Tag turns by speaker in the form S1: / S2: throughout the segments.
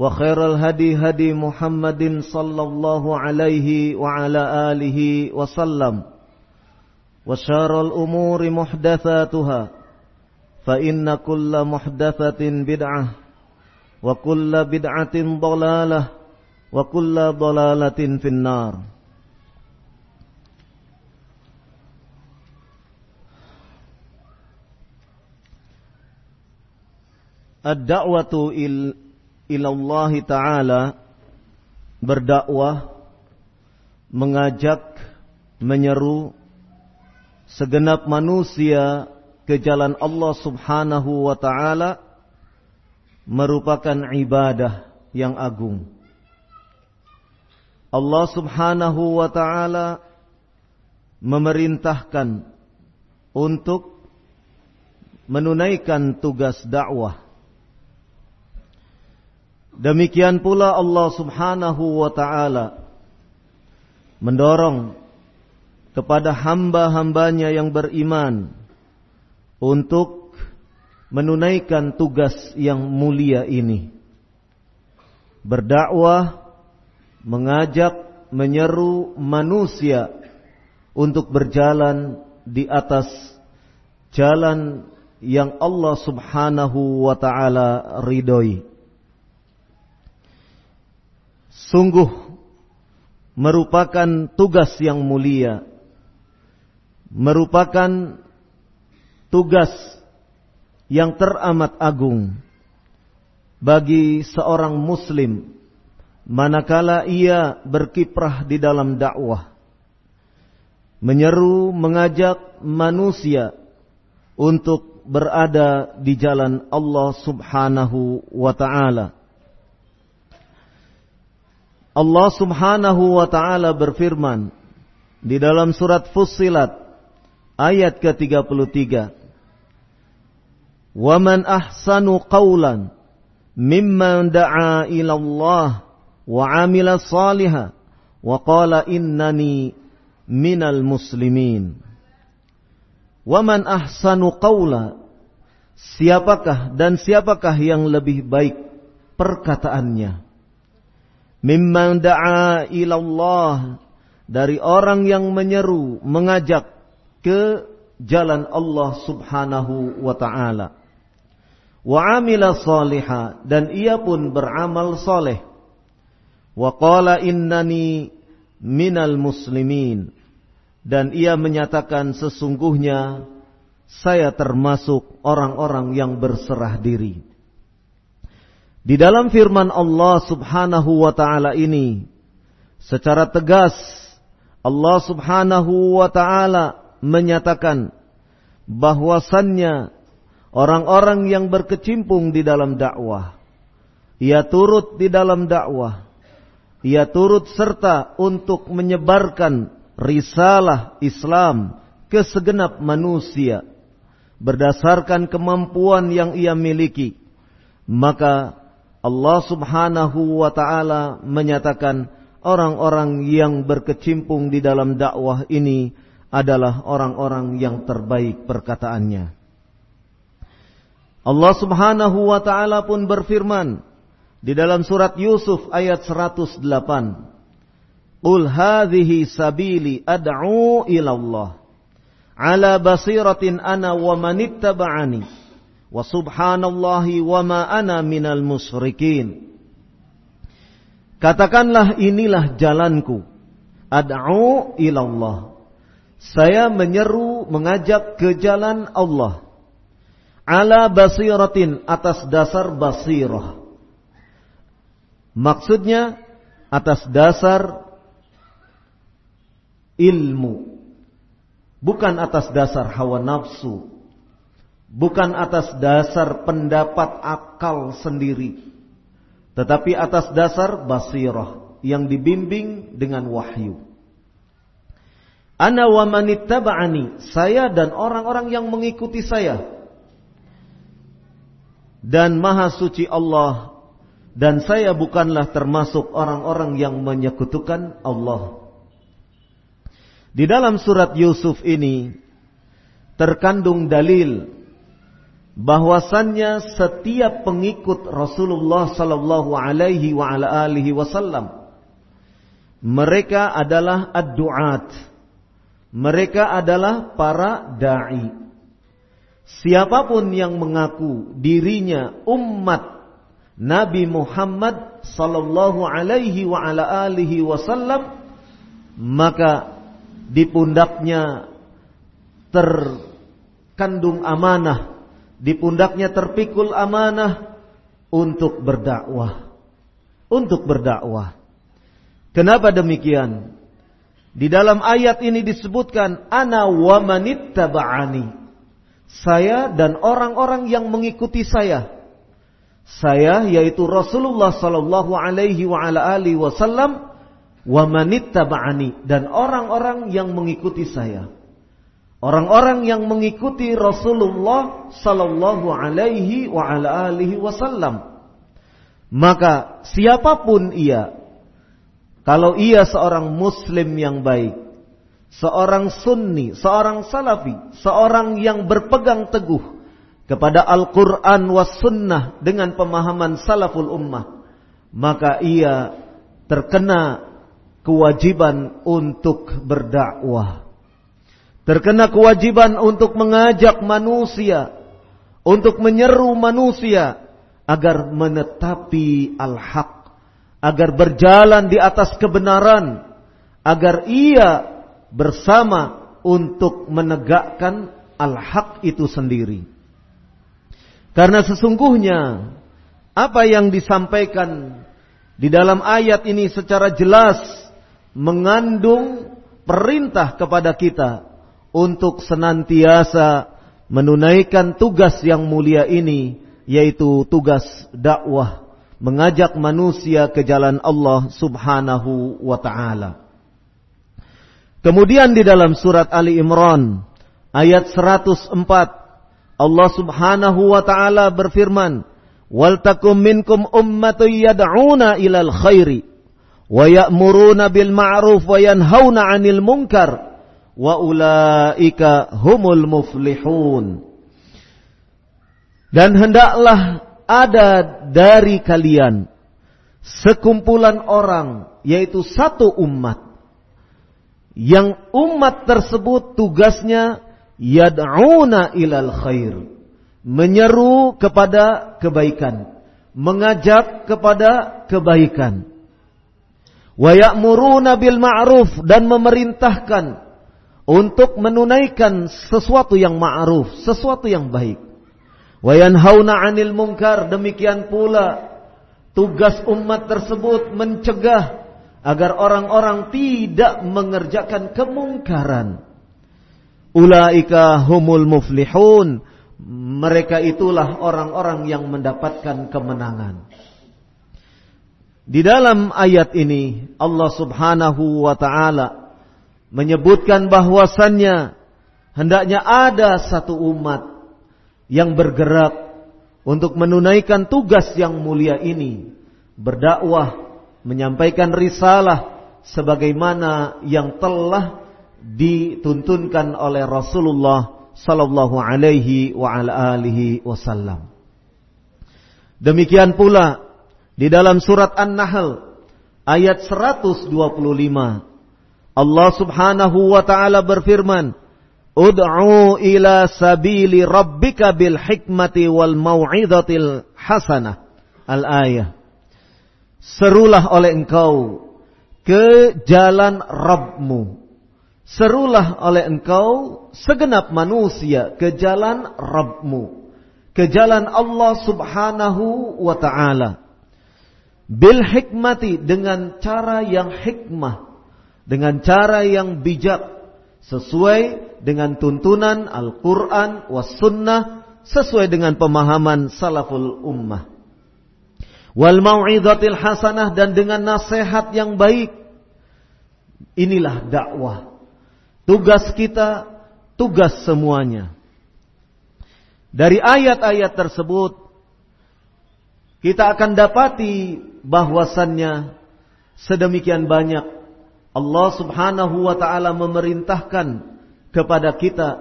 S1: وخير الهدي هدي محمد صلى الله عليه وعلى آله وسلم وشار الأمور محدثاتها فإن كل محدثة بدعة وكل بدعة ضلالة وكل ضلالة في النار. الدعوة ilallah taala berdakwah mengajak menyeru segenap manusia ke jalan Allah Subhanahu wa taala merupakan ibadah yang agung. Allah Subhanahu wa taala memerintahkan untuk menunaikan tugas dakwah Demikian pula Allah subhanahu wa ta'ala mendorong kepada hamba-hambanya yang beriman untuk menunaikan tugas yang mulia ini. Berdakwah, mengajak, menyeru manusia untuk berjalan di atas jalan yang Allah subhanahu wa ta'ala ridhoi sungguh merupakan tugas yang mulia, merupakan tugas yang teramat agung bagi seorang muslim manakala ia berkiprah di dalam dakwah menyeru mengajak manusia untuk berada di jalan Allah Subhanahu wa taala Allah Subhanahu wa taala berfirman di dalam surat Fussilat ayat ke-33 "Waman ahsanu qawlan mimman da'a ila Allah wa 'amila salihan wa qala innani minal muslimin." Waman Siapakah dan siapakah yang lebih baik perkataannya? Mimman da'a ilallah. Dari orang yang menyeru mengajak ke jalan Allah Subhanahu wa taala. Wa amila saliha dan ia pun beramal soleh wa qala innani minal muslimin. Dan ia menyatakan sesungguhnya saya termasuk orang-orang yang berserah diri di dalam firman Allah subhanahu wa ta'ala ini, secara tegas Allah subhanahu wa ta'ala menyatakan bahwasannya orang-orang yang berkecimpung di dalam dakwah, ia turut di dalam dakwah, ia turut serta untuk menyebarkan risalah Islam ke segenap manusia berdasarkan kemampuan yang ia miliki. Maka Allah Subhanahu wa taala menyatakan orang-orang yang berkecimpung di dalam dakwah ini adalah orang-orang yang terbaik perkataannya. Allah Subhanahu wa taala pun berfirman di dalam surat Yusuf ayat 108. Qul hadhihi sabili ad'u ila Allah ala basiratin ana wa manittaba'ani wa subhanallahi wa ma ana minal musyrikin. Katakanlah inilah jalanku. Ad'u ila Allah. Saya menyeru mengajak ke jalan Allah ala basiratin atas dasar basirah. Maksudnya atas dasar ilmu. Bukan atas dasar hawa nafsu. Bukan atas dasar pendapat akal sendiri. Tetapi atas dasar basirah yang dibimbing dengan wahyu. Ana wa manittaba'ani, saya dan orang-orang yang mengikuti saya dan maha suci Allah dan saya bukanlah termasuk orang-orang yang menyekutukan Allah. Di dalam surat Yusuf ini terkandung dalil bahwasannya setiap pengikut Rasulullah sallallahu alaihi wa ala alihi wasallam mereka adalah ad-du'at. Mereka adalah para dai. Siapa pun yang mengaku dirinya umat Nabi Muhammad sallallahu alaihi wa ala alihi wasallam maka di pundaknya terkandung amanah, di pundaknya terpikul amanah untuk berdakwah. Untuk berdakwah. Kenapa demikian? Di dalam ayat ini disebutkan ana wa manittaba'ani saya dan orang-orang yang mengikuti saya. Saya yaitu Rasulullah sallallahu alaihi wa ala alihi wasallam wa manittaba'ani dan orang-orang yang mengikuti saya. Orang-orang yang mengikuti Rasulullah sallallahu alaihi wa ala alihi wasallam. Maka siapa pun ia kalau ia seorang muslim yang baik seorang sunni, seorang salafi, seorang yang berpegang teguh kepada Al-Quran was sunnah dengan pemahaman salaful ummah, maka ia terkena kewajiban untuk berdakwah. Terkena kewajiban untuk mengajak manusia, untuk menyeru manusia agar menetapi al-haq, agar berjalan di atas kebenaran, agar ia bersama untuk menegakkan al-haq itu sendiri. Karena sesungguhnya apa yang disampaikan di dalam ayat ini secara jelas mengandung perintah kepada kita untuk senantiasa menunaikan tugas yang mulia ini yaitu tugas dakwah mengajak manusia ke jalan Allah Subhanahu wa taala. Kemudian di dalam surat Ali Imran ayat 104 Allah Subhanahu wa taala berfirman, "Wal takum minkum ummatun yad'una ilal khairi wa ya'muruna bil ma'ruf wa yanhauna 'anil munkar wa ulaika humul muflihun." Dan hendaklah ada dari kalian sekumpulan orang yaitu satu umat. Yang umat tersebut tugasnya yad'una ilal khair. Menyeru kepada kebaikan. Mengajak kepada kebaikan. Wa ya'muruna bil ma'ruf dan memerintahkan untuk menunaikan sesuatu yang ma'ruf sesuatu yang baik wa yanhauna 'anil munkar demikian pula tugas umat tersebut mencegah agar orang-orang tidak mengerjakan kemungkaran. Ulaika humul muflihun. Mereka itulah orang-orang yang mendapatkan kemenangan. Di dalam ayat ini Allah Subhanahu wa taala menyebutkan bahwasannya hendaknya ada satu umat yang bergerak untuk menunaikan tugas yang mulia ini, berdakwah, menyampaikan risalah sebagaimana yang telah dituntunkan oleh Rasulullah sallallahu alaihi wa ala alihi wasallam. Demikian pula di dalam surat An-Nahl ayat 125 Allah Subhanahu wa taala berfirman, "Ud'u ila sabili rabbika bil hikmati wal mau'izatil hasanah." Al-ayah. Serulah oleh engkau ke jalan Rabbmu. Serulah oleh engkau segenap manusia ke jalan Rabbmu. Ke jalan Allah subhanahu wa ta'ala bil hikmati dengan cara yang hikmah, dengan cara yang bijak, sesuai dengan tuntunan Al-Quran was sunnah, sesuai dengan pemahaman salaful ummah. Wal mau'izatil hasanah dan dengan nasihat yang baik. Inilah dakwah. Tugas kita, tugas semuanya. Dari ayat-ayat tersebut kita akan dapati bahwasannya sedemikian banyak Allah Subhanahu wa taala memerintahkan kepada kita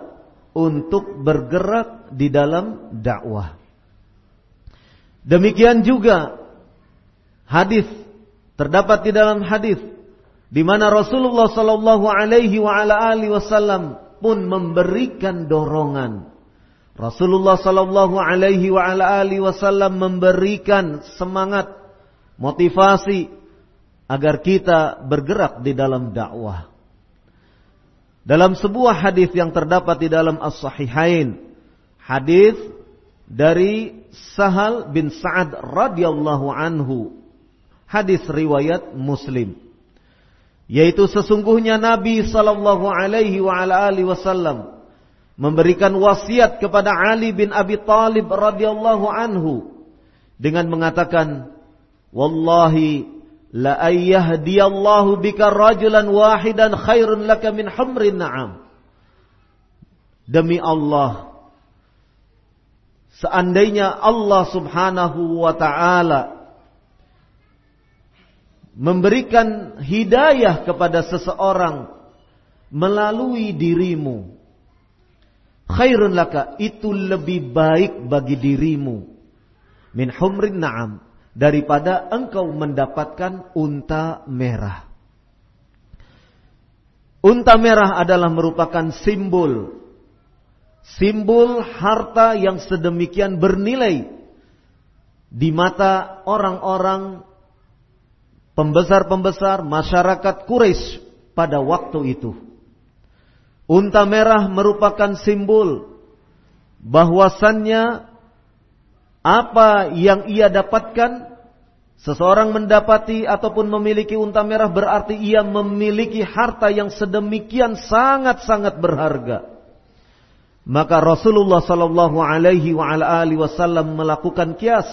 S1: untuk bergerak di dalam dakwah. Demikian juga hadis terdapat di dalam hadis di mana Rasulullah sallallahu alaihi wa ala alihi wasallam pun memberikan dorongan Rasulullah sallallahu alaihi wa ala alihi wasallam memberikan semangat, motivasi agar kita bergerak di dalam dakwah. Dalam sebuah hadis yang terdapat di dalam As-Sahihain, hadis dari Sahal bin Sa'ad radhiyallahu anhu, hadis riwayat Muslim. Yaitu sesungguhnya Nabi sallallahu alaihi wa ala alihi wasallam memberikan wasiat kepada Ali bin Abi Talib radhiyallahu anhu dengan mengatakan wallahi la ayyahdiyallahu bika rajulan wahidan khairun laka min humrin na'am. Demi Allah seandainya Allah Subhanahu wa taala memberikan hidayah kepada seseorang melalui dirimu khairun laka itu lebih baik bagi dirimu. Min humrin na'am daripada engkau mendapatkan unta merah. Unta merah adalah merupakan simbol simbol harta yang sedemikian bernilai di mata orang-orang pembesar-pembesar masyarakat Quraisy pada waktu itu. Unta merah merupakan simbol bahwasannya apa yang ia dapatkan? Seseorang mendapati ataupun memiliki unta merah berarti ia memiliki harta yang sedemikian sangat-sangat berharga. Maka Rasulullah sallallahu alaihi wasallam melakukan kias,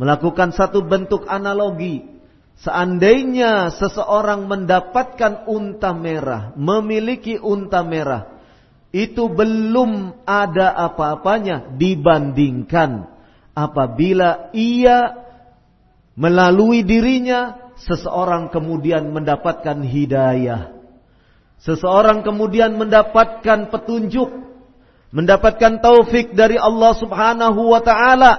S1: melakukan satu bentuk analogi. Seandainya seseorang mendapatkan unta merah, memiliki unta merah, itu belum ada apa-apanya dibandingkan apabila ia melalui dirinya seseorang kemudian mendapatkan hidayah. Seseorang kemudian mendapatkan petunjuk, mendapatkan taufik dari Allah Subhanahu wa taala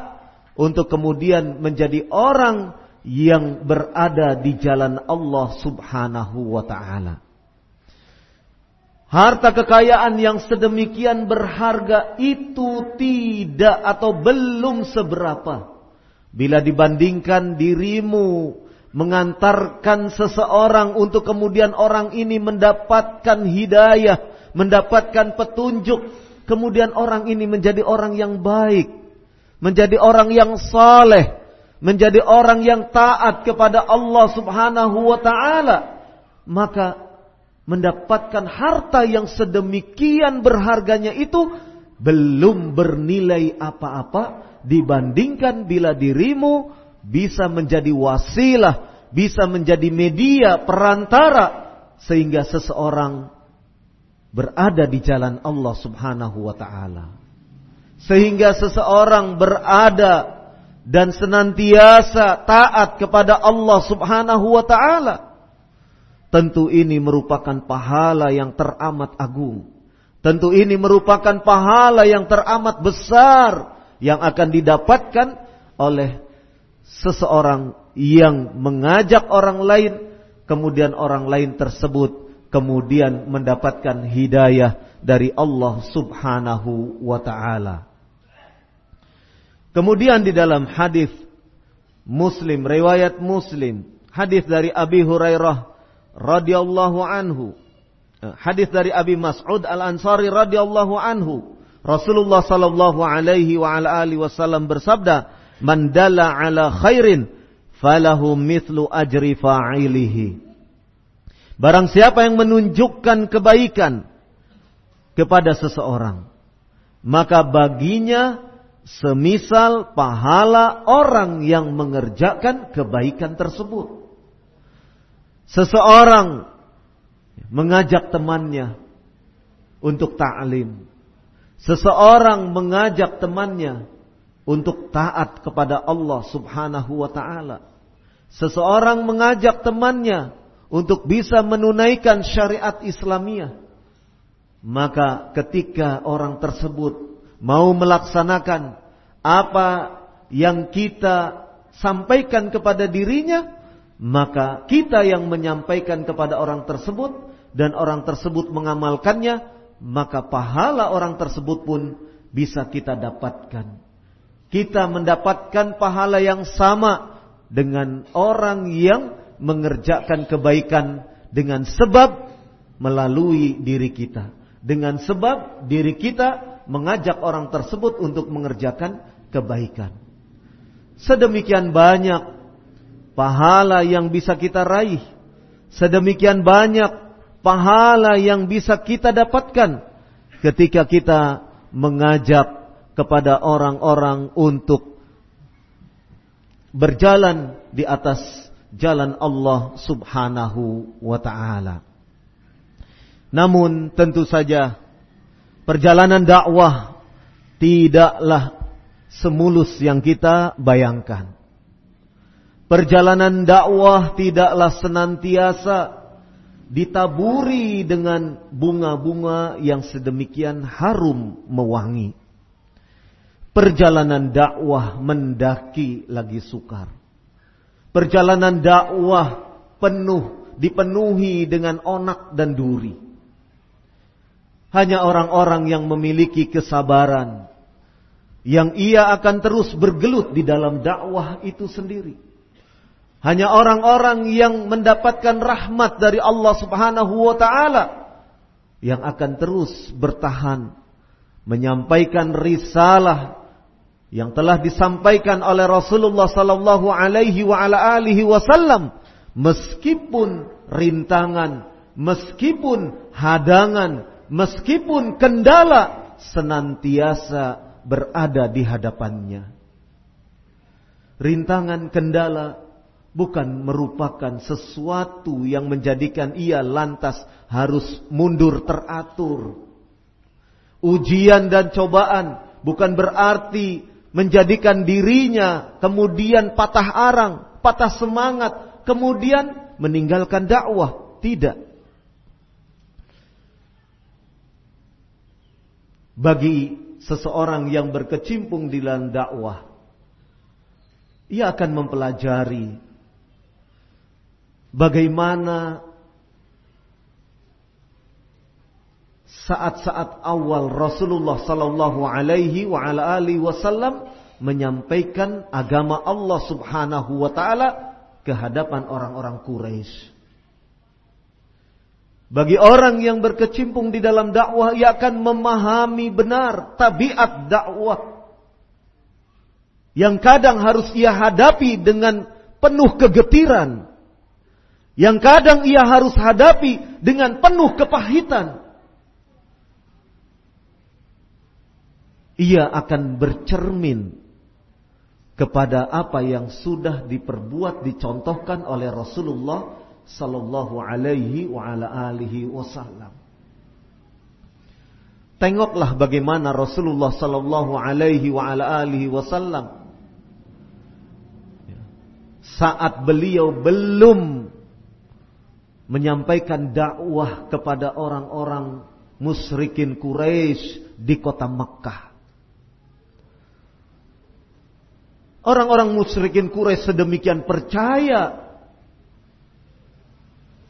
S1: untuk kemudian menjadi orang yang berada di jalan Allah Subhanahu wa taala. Harta kekayaan yang sedemikian berharga itu tidak atau belum seberapa. Bila dibandingkan dirimu mengantarkan seseorang untuk kemudian orang ini mendapatkan hidayah, mendapatkan petunjuk, kemudian orang ini menjadi orang yang baik, menjadi orang yang saleh, menjadi orang yang taat kepada Allah Subhanahu wa taala, maka mendapatkan harta yang sedemikian berharganya itu belum bernilai apa-apa dibandingkan bila dirimu bisa menjadi wasilah, bisa menjadi media perantara sehingga seseorang berada di jalan Allah Subhanahu wa taala. Sehingga seseorang berada dan senantiasa taat kepada Allah Subhanahu wa taala. Tentu ini merupakan pahala yang teramat agung. Tentu ini merupakan pahala yang teramat besar yang akan didapatkan oleh seseorang yang mengajak orang lain, kemudian orang lain tersebut kemudian mendapatkan hidayah dari Allah Subhanahu wa taala. Kemudian di dalam hadis Muslim, riwayat Muslim, hadis dari Abi Hurairah radhiyallahu anhu, eh, hadis dari Abi Mas'ud Al-Ansari radhiyallahu anhu, Rasulullah sallallahu alaihi wa ala alihi wasallam bersabda, "Man dalla ala khairin falahu mithlu ajri fa'ilihi." Barang siapa yang menunjukkan kebaikan kepada seseorang, maka baginya semisal pahala orang yang mengerjakan kebaikan tersebut. Seseorang mengajak temannya untuk ta'lim. Seseorang mengajak temannya untuk taat kepada Allah Subhanahu wa taala. Seseorang mengajak temannya untuk bisa menunaikan syariat Islamiyah. Maka ketika orang tersebut mau melaksanakan apa yang kita sampaikan kepada dirinya, maka kita yang menyampaikan kepada orang tersebut dan orang tersebut mengamalkannya, maka pahala orang tersebut pun bisa kita dapatkan. Kita mendapatkan pahala yang sama dengan orang yang mengerjakan kebaikan dengan sebab melalui diri kita. Dengan sebab diri kita mengajak orang tersebut untuk mengerjakan kebaikan. Sedemikian banyak pahala yang bisa kita raih. Sedemikian banyak pahala yang bisa kita dapatkan ketika kita mengajak kepada orang-orang untuk berjalan di atas jalan Allah Subhanahu wa taala. Namun tentu saja perjalanan dakwah tidaklah semulus yang kita bayangkan. Perjalanan dakwah tidaklah senantiasa ditaburi dengan bunga-bunga yang sedemikian harum mewangi. Perjalanan dakwah mendaki lagi sukar. Perjalanan dakwah penuh dipenuhi dengan onak dan duri. Hanya orang-orang yang memiliki kesabaran yang ia akan terus bergelut di dalam dakwah itu sendiri hanya orang-orang yang mendapatkan rahmat dari Allah Subhanahu wa taala yang akan terus bertahan menyampaikan risalah yang telah disampaikan oleh Rasulullah sallallahu alaihi wa ala alihi wasallam meskipun rintangan, meskipun hadangan, meskipun kendala senantiasa berada di hadapannya. Rintangan, kendala bukan merupakan sesuatu yang menjadikan ia lantas harus mundur teratur. Ujian dan cobaan bukan berarti menjadikan dirinya kemudian patah arang, patah semangat, kemudian meninggalkan dakwah. Tidak. Bagi seseorang yang berkecimpung di dalam dakwah, ia akan mempelajari Bagaimana saat-saat awal Rasulullah sallallahu alaihi wasallam menyampaikan agama Allah Subhanahu wa taala ke hadapan orang-orang Quraisy. Bagi orang yang berkecimpung di dalam dakwah ia akan memahami benar tabiat dakwah yang kadang harus ia hadapi dengan penuh kegetiran yang kadang ia harus hadapi dengan penuh kepahitan. Ia akan bercermin kepada apa yang sudah diperbuat dicontohkan oleh Rasulullah sallallahu alaihi wa ala alihi wasallam. Tengoklah bagaimana Rasulullah sallallahu alaihi wa ala alihi wasallam saat beliau belum menyampaikan dakwah kepada orang-orang musyrikin Quraisy di kota Makkah. Orang-orang musyrikin Quraisy sedemikian percaya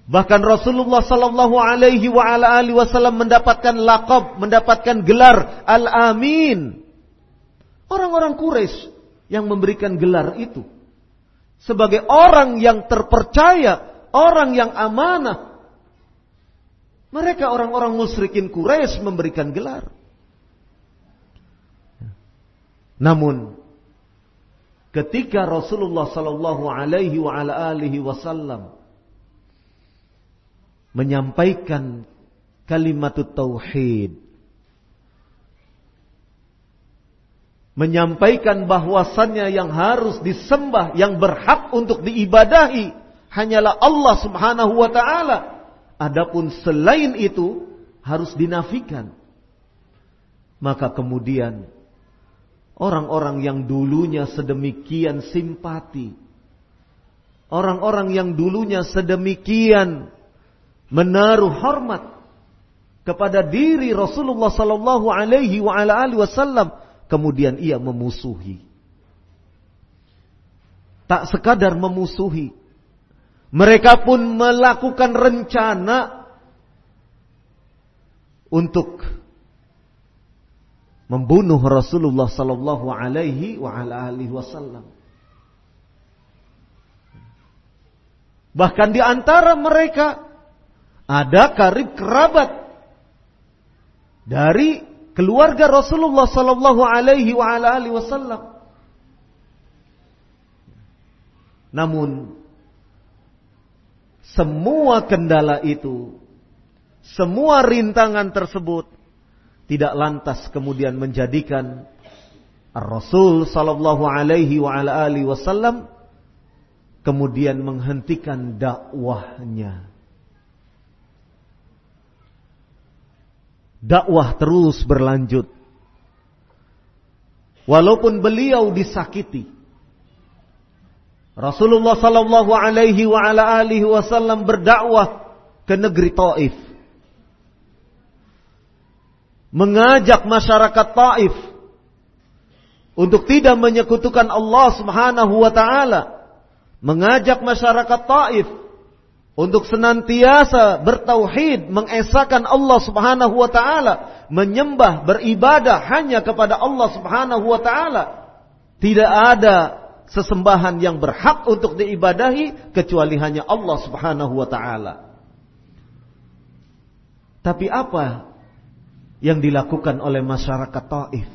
S1: Bahkan Rasulullah sallallahu alaihi wasallam mendapatkan laqab, mendapatkan gelar Al-Amin. Orang-orang Quraisy yang memberikan gelar itu sebagai orang yang terpercaya, orang yang amanah. Mereka orang-orang musyrikin Quraisy memberikan gelar. Namun ketika Rasulullah sallallahu alaihi wa ala alihi wasallam menyampaikan kalimat tauhid. Menyampaikan bahwasannya yang harus disembah, yang berhak untuk diibadahi hanyalah Allah Subhanahu wa taala. Adapun selain itu harus dinafikan. Maka kemudian orang-orang yang dulunya sedemikian simpati, orang-orang yang dulunya sedemikian menaruh hormat kepada diri Rasulullah sallallahu alaihi wa ala alihi wasallam kemudian ia memusuhi tak sekadar memusuhi mereka pun melakukan rencana untuk membunuh Rasulullah sallallahu alaihi wa alihi wasallam bahkan di antara mereka ada karib kerabat dari keluarga Rasulullah sallallahu alaihi wa alihi wasallam. Namun semua kendala itu, semua rintangan tersebut tidak lantas kemudian menjadikan Rasul sallallahu alaihi wa alihi wasallam kemudian menghentikan dakwahnya. dakwah terus berlanjut. Walaupun beliau disakiti. Rasulullah sallallahu alaihi wa ala alihi wasallam berdakwah ke negeri Taif. Mengajak masyarakat Taif untuk tidak menyekutukan Allah Subhanahu wa taala. Mengajak masyarakat Taif untuk senantiasa bertauhid, mengesahkan Allah Subhanahu wa taala, menyembah, beribadah hanya kepada Allah Subhanahu wa taala. Tidak ada sesembahan yang berhak untuk diibadahi kecuali hanya Allah Subhanahu wa taala. Tapi apa yang dilakukan oleh masyarakat Taif?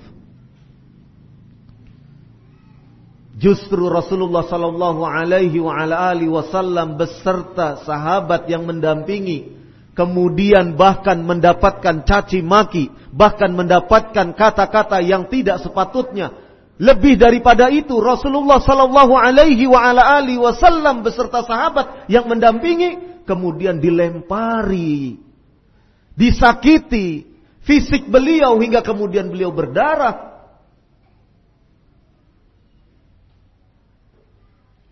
S1: Justru Rasulullah sallallahu alaihi wa ala alihi wasallam beserta sahabat yang mendampingi kemudian bahkan mendapatkan caci maki, bahkan mendapatkan kata-kata yang tidak sepatutnya. Lebih daripada itu Rasulullah sallallahu alaihi wa ala alihi wasallam beserta sahabat yang mendampingi kemudian dilempari, disakiti fisik beliau hingga kemudian beliau berdarah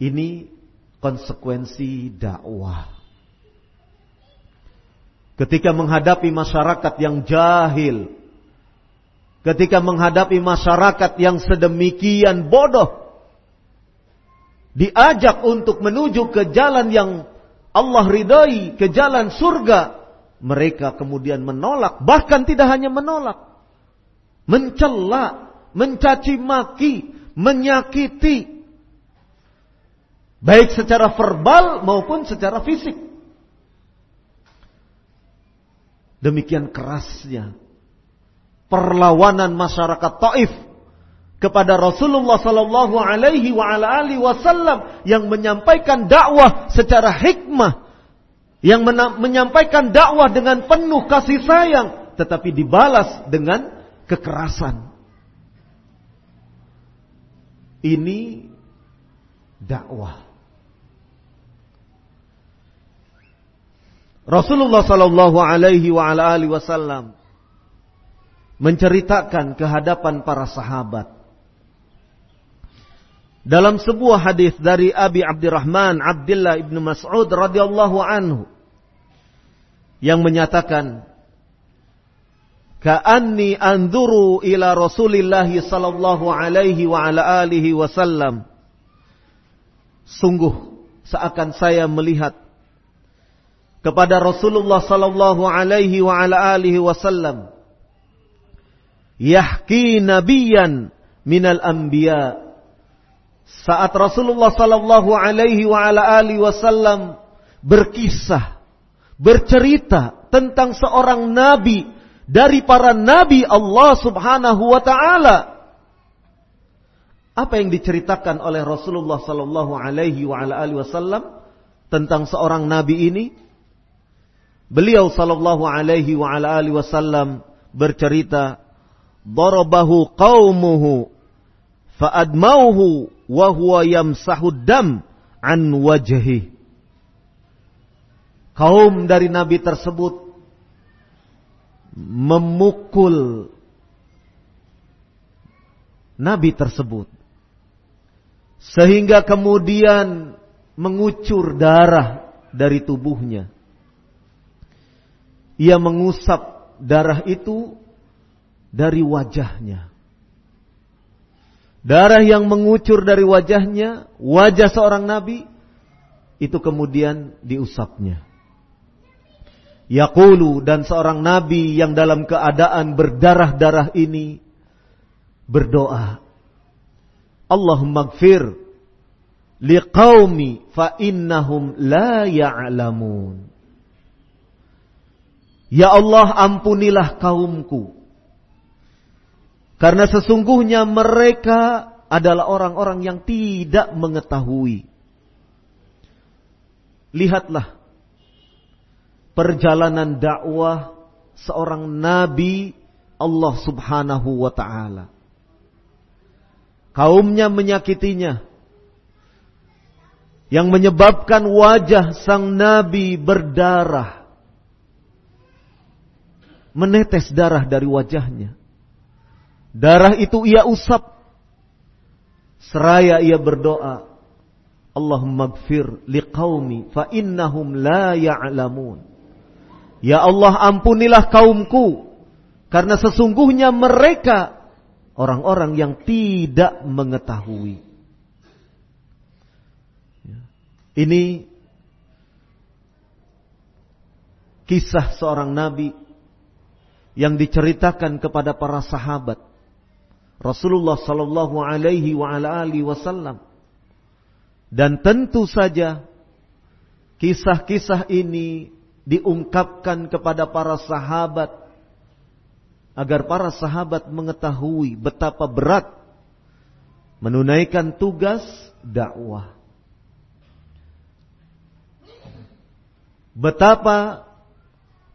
S1: Ini konsekuensi dakwah. Ketika menghadapi masyarakat yang jahil, ketika menghadapi masyarakat yang sedemikian bodoh, diajak untuk menuju ke jalan yang Allah ridai, ke jalan surga, mereka kemudian menolak, bahkan tidak hanya menolak, mencela, mencaci maki, menyakiti, Baik secara verbal maupun secara fisik. Demikian kerasnya perlawanan masyarakat Taif kepada Rasulullah sallallahu alaihi wa ala wasallam yang menyampaikan dakwah secara hikmah yang menyampaikan dakwah dengan penuh kasih sayang tetapi dibalas dengan kekerasan Ini dakwah. Rasulullah sallallahu alaihi wa ala alihi wasallam menceritakan kehadapan para sahabat. Dalam sebuah hadis dari Abi Abdurrahman Abdullah ibn Mas'ud radhiyallahu anhu yang menyatakan Ka'anni anzuru ila Rasulillah sallallahu alaihi wa ala alihi wasallam Sungguh seakan saya melihat kepada Rasulullah sallallahu alaihi wa ala alihi wasallam yahki nabiyan minal anbiya. Saat Rasulullah sallallahu alaihi wa ala alihi wasallam berkisah bercerita tentang seorang nabi dari para nabi Allah Subhanahu wa taala. Apa yang diceritakan oleh Rasulullah sallallahu alaihi wa ala alihi wasallam tentang seorang nabi ini? Beliau sallallahu alaihi wa ala alihi wasallam bercerita, "Darabahu qaumuhu fa'admauhu wa huwa yamsahu dam an wajhi." Kaum dari nabi tersebut memukul nabi tersebut sehingga kemudian mengucur darah dari tubuhnya ia mengusap darah itu dari wajahnya. Darah yang mengucur dari wajahnya, wajah seorang nabi, itu kemudian diusapnya. Yaqulu dan seorang nabi yang dalam keadaan berdarah-darah ini berdoa. Allahumma gfir liqaumi fa innahum la ya'lamun. Ya Allah ampunilah kaumku. Karena sesungguhnya mereka adalah orang-orang yang tidak mengetahui. Lihatlah perjalanan dakwah seorang nabi Allah Subhanahu wa taala. Kaumnya menyakitinya. Yang menyebabkan wajah sang nabi berdarah menetes darah dari wajahnya. Darah itu ia usap. Seraya ia berdoa. Allahumma gfir liqaumi fa innahum la ya'lamun. Ya Allah ampunilah kaumku. Karena sesungguhnya mereka orang-orang yang tidak mengetahui. Ya. Ini kisah seorang nabi yang diceritakan kepada para sahabat Rasulullah sallallahu alaihi wa ala alihi wasallam dan tentu saja kisah-kisah ini diungkapkan kepada para sahabat agar para sahabat mengetahui betapa berat menunaikan tugas dakwah. Betapa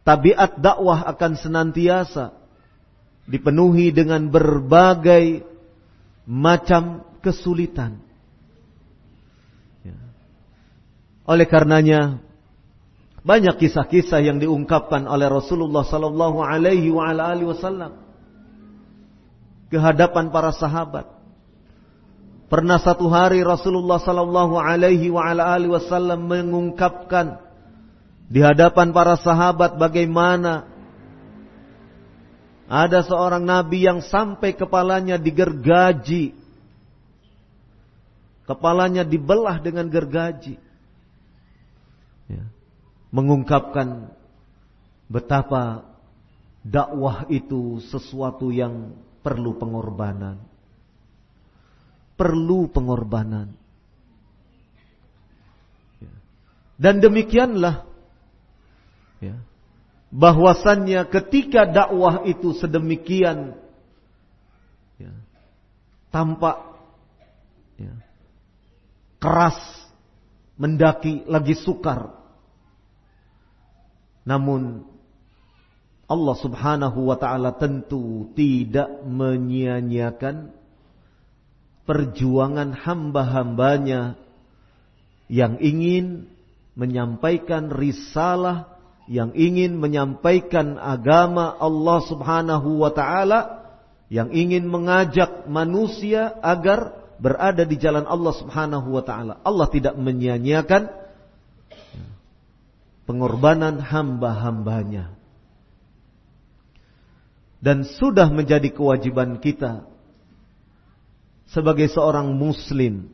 S1: tabiat dakwah akan senantiasa dipenuhi dengan berbagai macam kesulitan. Ya. Oleh karenanya banyak kisah-kisah yang diungkapkan oleh Rasulullah sallallahu alaihi wasallam ke hadapan para sahabat. Pernah satu hari Rasulullah sallallahu alaihi wasallam mengungkapkan di hadapan para sahabat bagaimana ada seorang nabi yang sampai kepalanya digergaji. Kepalanya dibelah dengan gergaji. Ya. Mengungkapkan betapa dakwah itu sesuatu yang perlu pengorbanan. Perlu pengorbanan. Ya. Dan demikianlah bahwasannya ketika dakwah itu sedemikian ya, tampak ya, keras, mendaki lagi sukar. Namun Allah Subhanahu wa taala tentu tidak menyia-nyiakan perjuangan hamba-hambanya yang ingin menyampaikan risalah, yang ingin menyampaikan agama Allah Subhanahu wa taala, yang ingin mengajak manusia agar berada di jalan Allah Subhanahu wa taala. Allah tidak menyia-nyiakan pengorbanan hamba-hambanya. Dan sudah menjadi kewajiban kita sebagai seorang muslim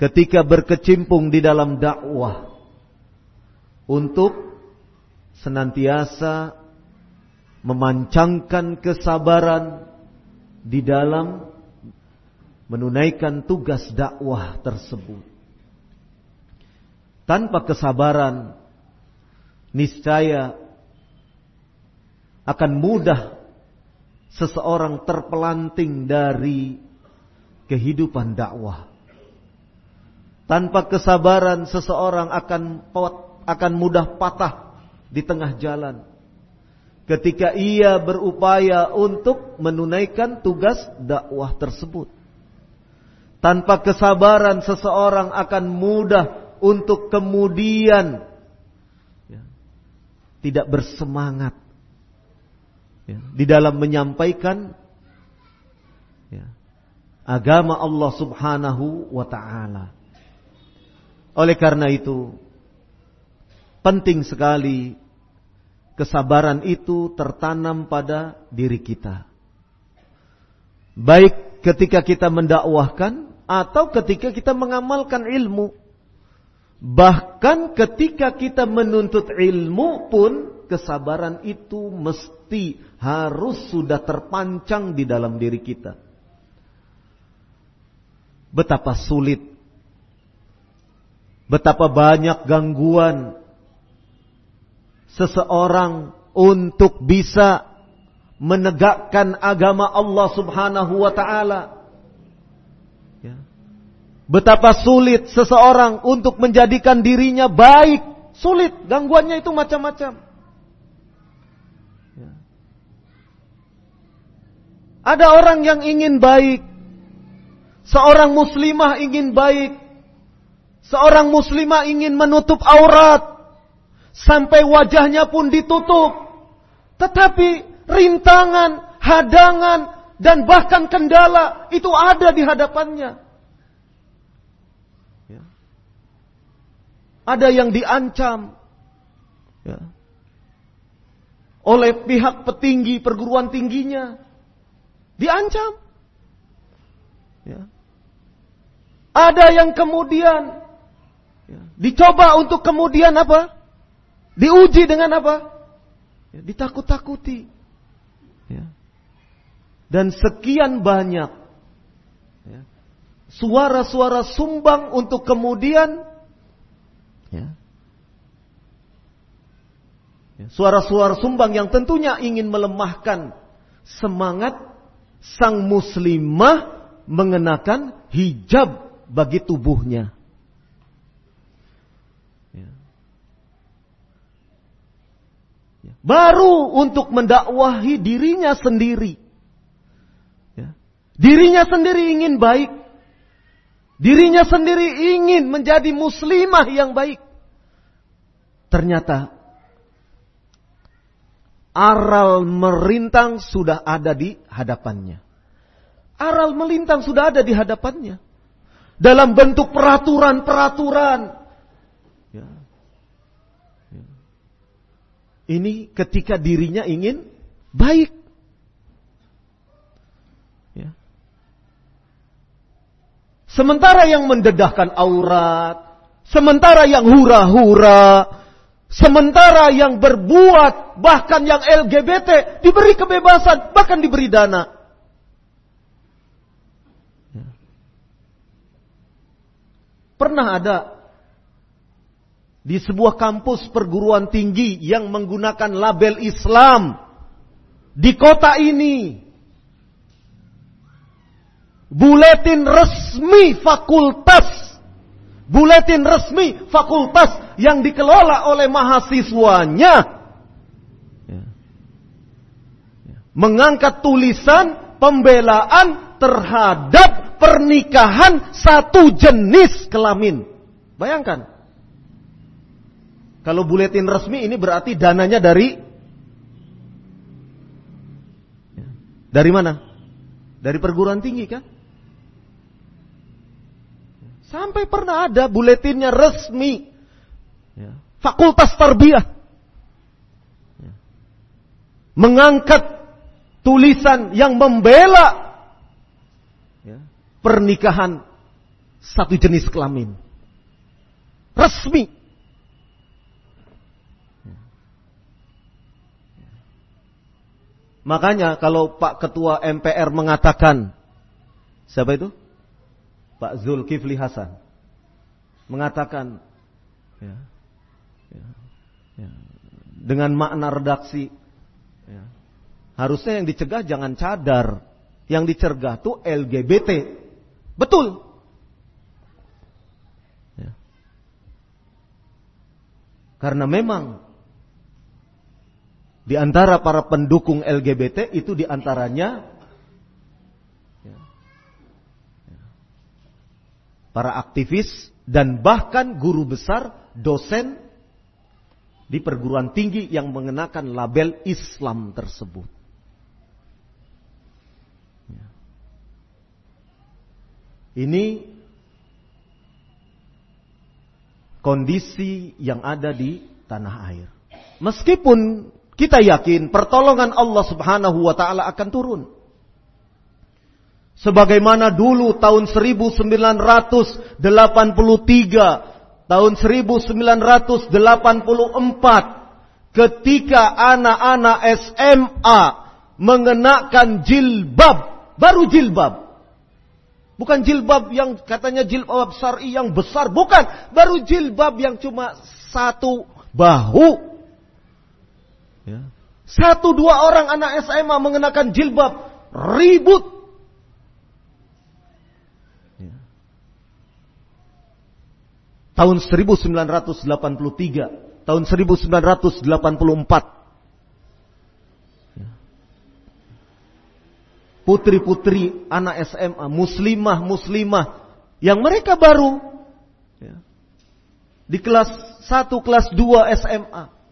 S1: ketika berkecimpung di dalam dakwah untuk senantiasa memancangkan kesabaran di dalam menunaikan tugas dakwah tersebut. Tanpa kesabaran, niscaya akan mudah seseorang terpelanting dari kehidupan dakwah. Tanpa kesabaran seseorang akan akan mudah patah di tengah jalan. Ketika ia berupaya untuk menunaikan tugas dakwah tersebut. Tanpa kesabaran seseorang akan mudah untuk kemudian ya, tidak bersemangat ya, di dalam menyampaikan ya, agama Allah Subhanahu wa taala. Oleh karena itu penting sekali kesabaran itu tertanam pada diri kita. Baik ketika kita mendakwahkan atau ketika kita mengamalkan ilmu. Bahkan ketika kita menuntut ilmu pun kesabaran itu mesti harus sudah terpancang di dalam diri kita. Betapa sulit, betapa banyak gangguan seseorang untuk bisa menegakkan agama Allah Subhanahu wa taala. Ya. Betapa sulit seseorang untuk menjadikan dirinya baik. Sulit, gangguannya itu macam-macam. Ya. Ada orang yang ingin baik. Seorang muslimah ingin baik. Seorang muslimah ingin menutup aurat. Sampai wajahnya pun ditutup. Tetapi rintangan, hadangan, dan bahkan kendala itu ada di hadapannya. Ya. Ada yang diancam ya. oleh pihak petinggi perguruan tingginya, diancam. Ya. Ada yang kemudian ya, dicoba untuk kemudian apa? Diuji dengan apa? Ya, ditakut-takuti. Ya. Dan sekian banyak ya, suara-suara sumbang untuk kemudian ya, ya, suara-suara sumbang yang tentunya ingin melemahkan semangat sang muslimah mengenakan hijab bagi tubuhnya. Baru untuk mendakwahi dirinya sendiri. Ya. Dirinya sendiri ingin baik. Dirinya sendiri ingin menjadi muslimah yang baik. Ternyata aral merintang sudah ada di hadapannya. Aral melintang sudah ada di hadapannya. Dalam bentuk peraturan-peraturan. Ya. Ini ketika dirinya ingin baik. Ya. Sementara yang mendedahkan aurat, sementara yang hura-hura, sementara yang berbuat, bahkan yang LGBT diberi kebebasan, bahkan diberi dana. Ya. Pernah ada di sebuah kampus perguruan tinggi yang menggunakan label Islam di kota ini. Buletin resmi fakultas. Buletin resmi fakultas yang dikelola oleh mahasiswanya. Ya. Ya. Mengangkat tulisan pembelaan terhadap pernikahan satu jenis kelamin. Bayangkan. Kalau buletin resmi ini berarti dananya dari dari mana? Dari perguruan tinggi kan? Sampai pernah ada buletinnya resmi. Ya. Fakultas Tarbiyah. Ya. Mengangkat tulisan yang membela ya, pernikahan satu jenis kelamin. Resmi. Makanya kalau Pak Ketua MPR mengatakan, siapa itu? Pak Zulkifli Hasan. Mengatakan, ya, ya, ya, dengan makna redaksi, ya, harusnya yang dicegah jangan cadar, yang dicegah tuh LGBT. Betul. Ya. Karena memang di antara para pendukung LGBT itu di antaranya ya, ya, para aktivis dan bahkan guru besar, dosen di perguruan tinggi yang mengenakan label Islam tersebut. Ya. Ini kondisi yang ada di tanah air. Meskipun kita yakin pertolongan Allah Subhanahu wa taala akan turun. Sebagaimana dulu tahun 1983, tahun 1984 ketika anak-anak SMA mengenakan jilbab, baru jilbab. Bukan jilbab yang katanya jilbab syar'i yang besar, bukan, baru jilbab yang cuma satu bahu Ya. Satu dua orang anak SMA mengenakan jilbab, ribut. Ya. Tahun 1983, tahun 1984. Ya. Putri-putri anak SMA, muslimah-muslimah yang mereka baru ya, di kelas 1, kelas 2 SMA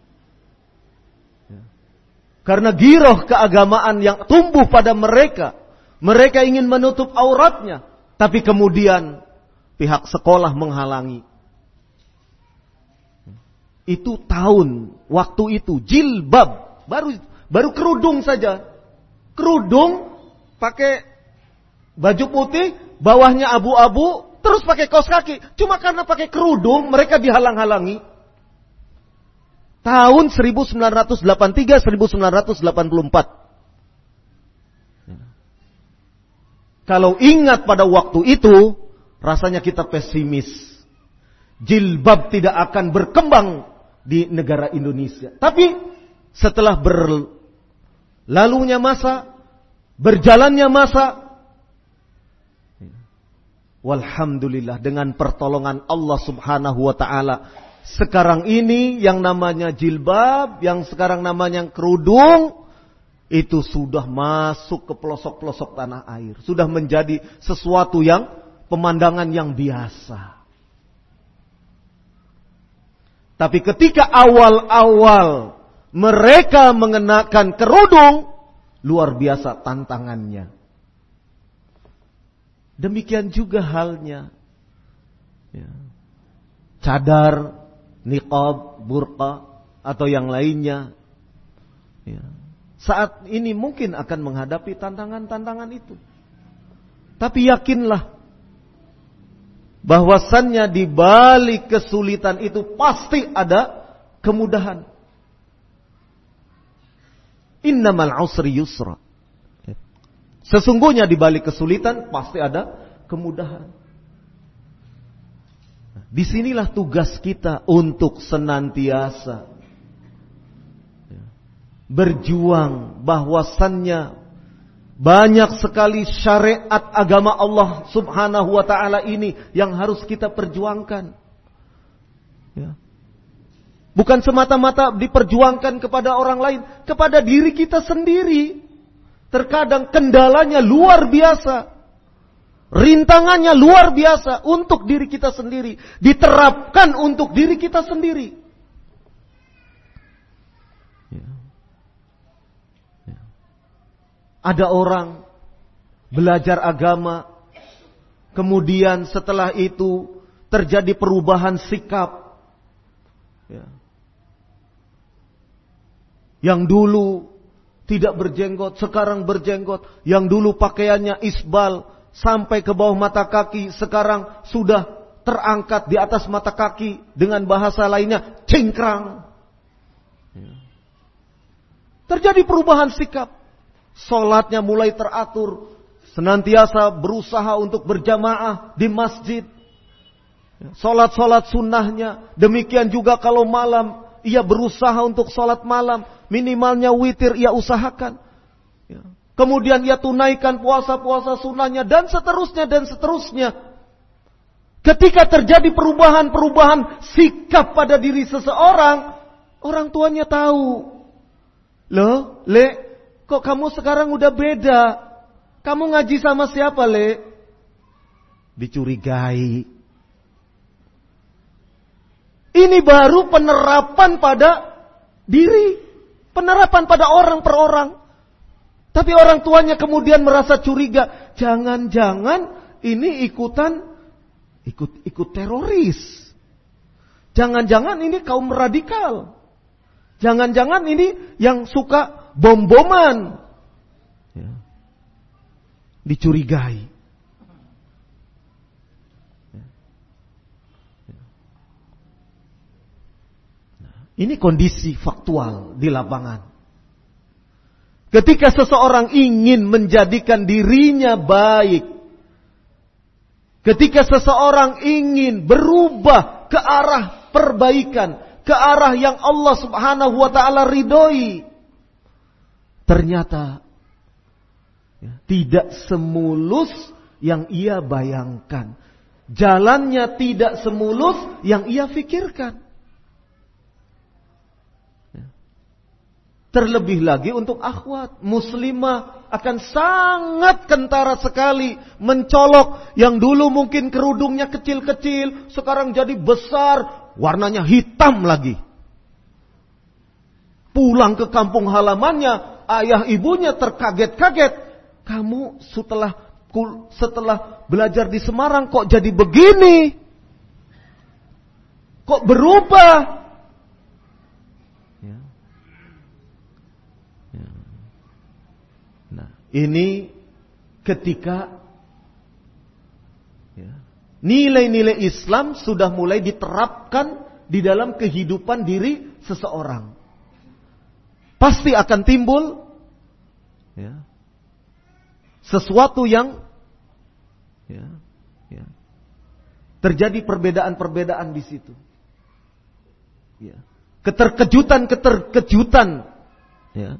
S1: karena giroh keagamaan yang tumbuh pada mereka. Mereka ingin menutup auratnya. Tapi kemudian pihak sekolah menghalangi. Itu tahun, waktu itu jilbab. Baru baru kerudung saja. Kerudung pakai baju putih, bawahnya abu-abu, terus pakai kaos kaki. Cuma karena pakai kerudung mereka dihalang-halangi. Tahun 1983 1984. Kalau ingat pada waktu itu, rasanya kita pesimis. Jilbab tidak akan berkembang di negara Indonesia. Tapi setelah berlalunya masa, berjalannya masa, Walhamdulillah dengan pertolongan Allah subhanahu wa ta'ala sekarang ini yang namanya jilbab, yang sekarang namanya kerudung, itu sudah masuk ke pelosok-pelosok tanah air. Sudah menjadi sesuatu yang pemandangan yang biasa. Tapi ketika awal-awal mereka mengenakan kerudung, luar biasa tantangannya. Demikian juga halnya. Ya. Cadar niqab, burqa atau yang lainnya. Ya. Saat ini mungkin akan menghadapi tantangan-tantangan itu. Tapi yakinlah bahwasannya di balik kesulitan itu pasti ada kemudahan. Innamal usri yusra. Sesungguhnya di balik kesulitan pasti ada kemudahan. Di sinilah tugas kita untuk senantiasa berjuang bahwasannya banyak sekali syariat agama Allah Subhanahu wa taala ini yang harus kita perjuangkan. Ya. Bukan semata-mata diperjuangkan kepada orang lain, kepada diri kita sendiri. Terkadang kendalanya luar biasa. Rintangannya luar biasa untuk diri kita sendiri, diterapkan untuk diri kita sendiri. Ya. Ya. Ada orang belajar agama, kemudian setelah itu terjadi perubahan sikap. Ya. Yang dulu tidak berjenggot, sekarang berjenggot. Yang dulu pakaiannya isbal sampai ke bawah mata kaki, sekarang sudah terangkat di atas mata kaki dengan bahasa lainnya cingkrang. Ya. Terjadi perubahan sikap. Solatnya mulai teratur. Senantiasa berusaha untuk berjamaah di masjid. Solat-solat sunnahnya. Demikian juga kalau malam ia berusaha untuk sholat malam, minimalnya witir ia usahakan. Kemudian ia tunaikan puasa-puasa sunnahnya dan seterusnya dan seterusnya. Ketika terjadi perubahan-perubahan sikap pada diri seseorang, orang tuanya tahu. Loh, Le, kok kamu sekarang udah beda? Kamu ngaji sama siapa, Le? Dicurigai. Ini baru penerapan pada diri. Penerapan pada orang per orang. Tapi orang tuanya kemudian merasa curiga. Jangan-jangan ini ikutan ikut ikut teroris. Jangan-jangan ini kaum radikal. Jangan-jangan ini yang suka bom-boman. Ya. Dicurigai. Ini kondisi faktual di lapangan. Ketika seseorang ingin menjadikan dirinya baik, ketika seseorang ingin berubah ke arah perbaikan, ke arah yang Allah Subhanahu wa taala ridhoi, ternyata ya, tidak semulus yang ia bayangkan. Jalannya tidak semulus yang ia pikirkan. Terlebih lagi untuk akhwat muslimah akan sangat kentara sekali mencolok yang dulu mungkin kerudungnya kecil-kecil sekarang jadi besar warnanya hitam lagi. Pulang ke kampung halamannya ayah ibunya terkaget-kaget. Kamu setelah setelah belajar di Semarang kok jadi begini? Kok berubah? Ini ketika ya, nilai-nilai Islam sudah mulai diterapkan di dalam kehidupan diri seseorang. Pasti akan timbul ya, sesuatu yang ya, ya, terjadi perbedaan-perbedaan di situ. Ya. Keterkejutan-keterkejutan. Ya.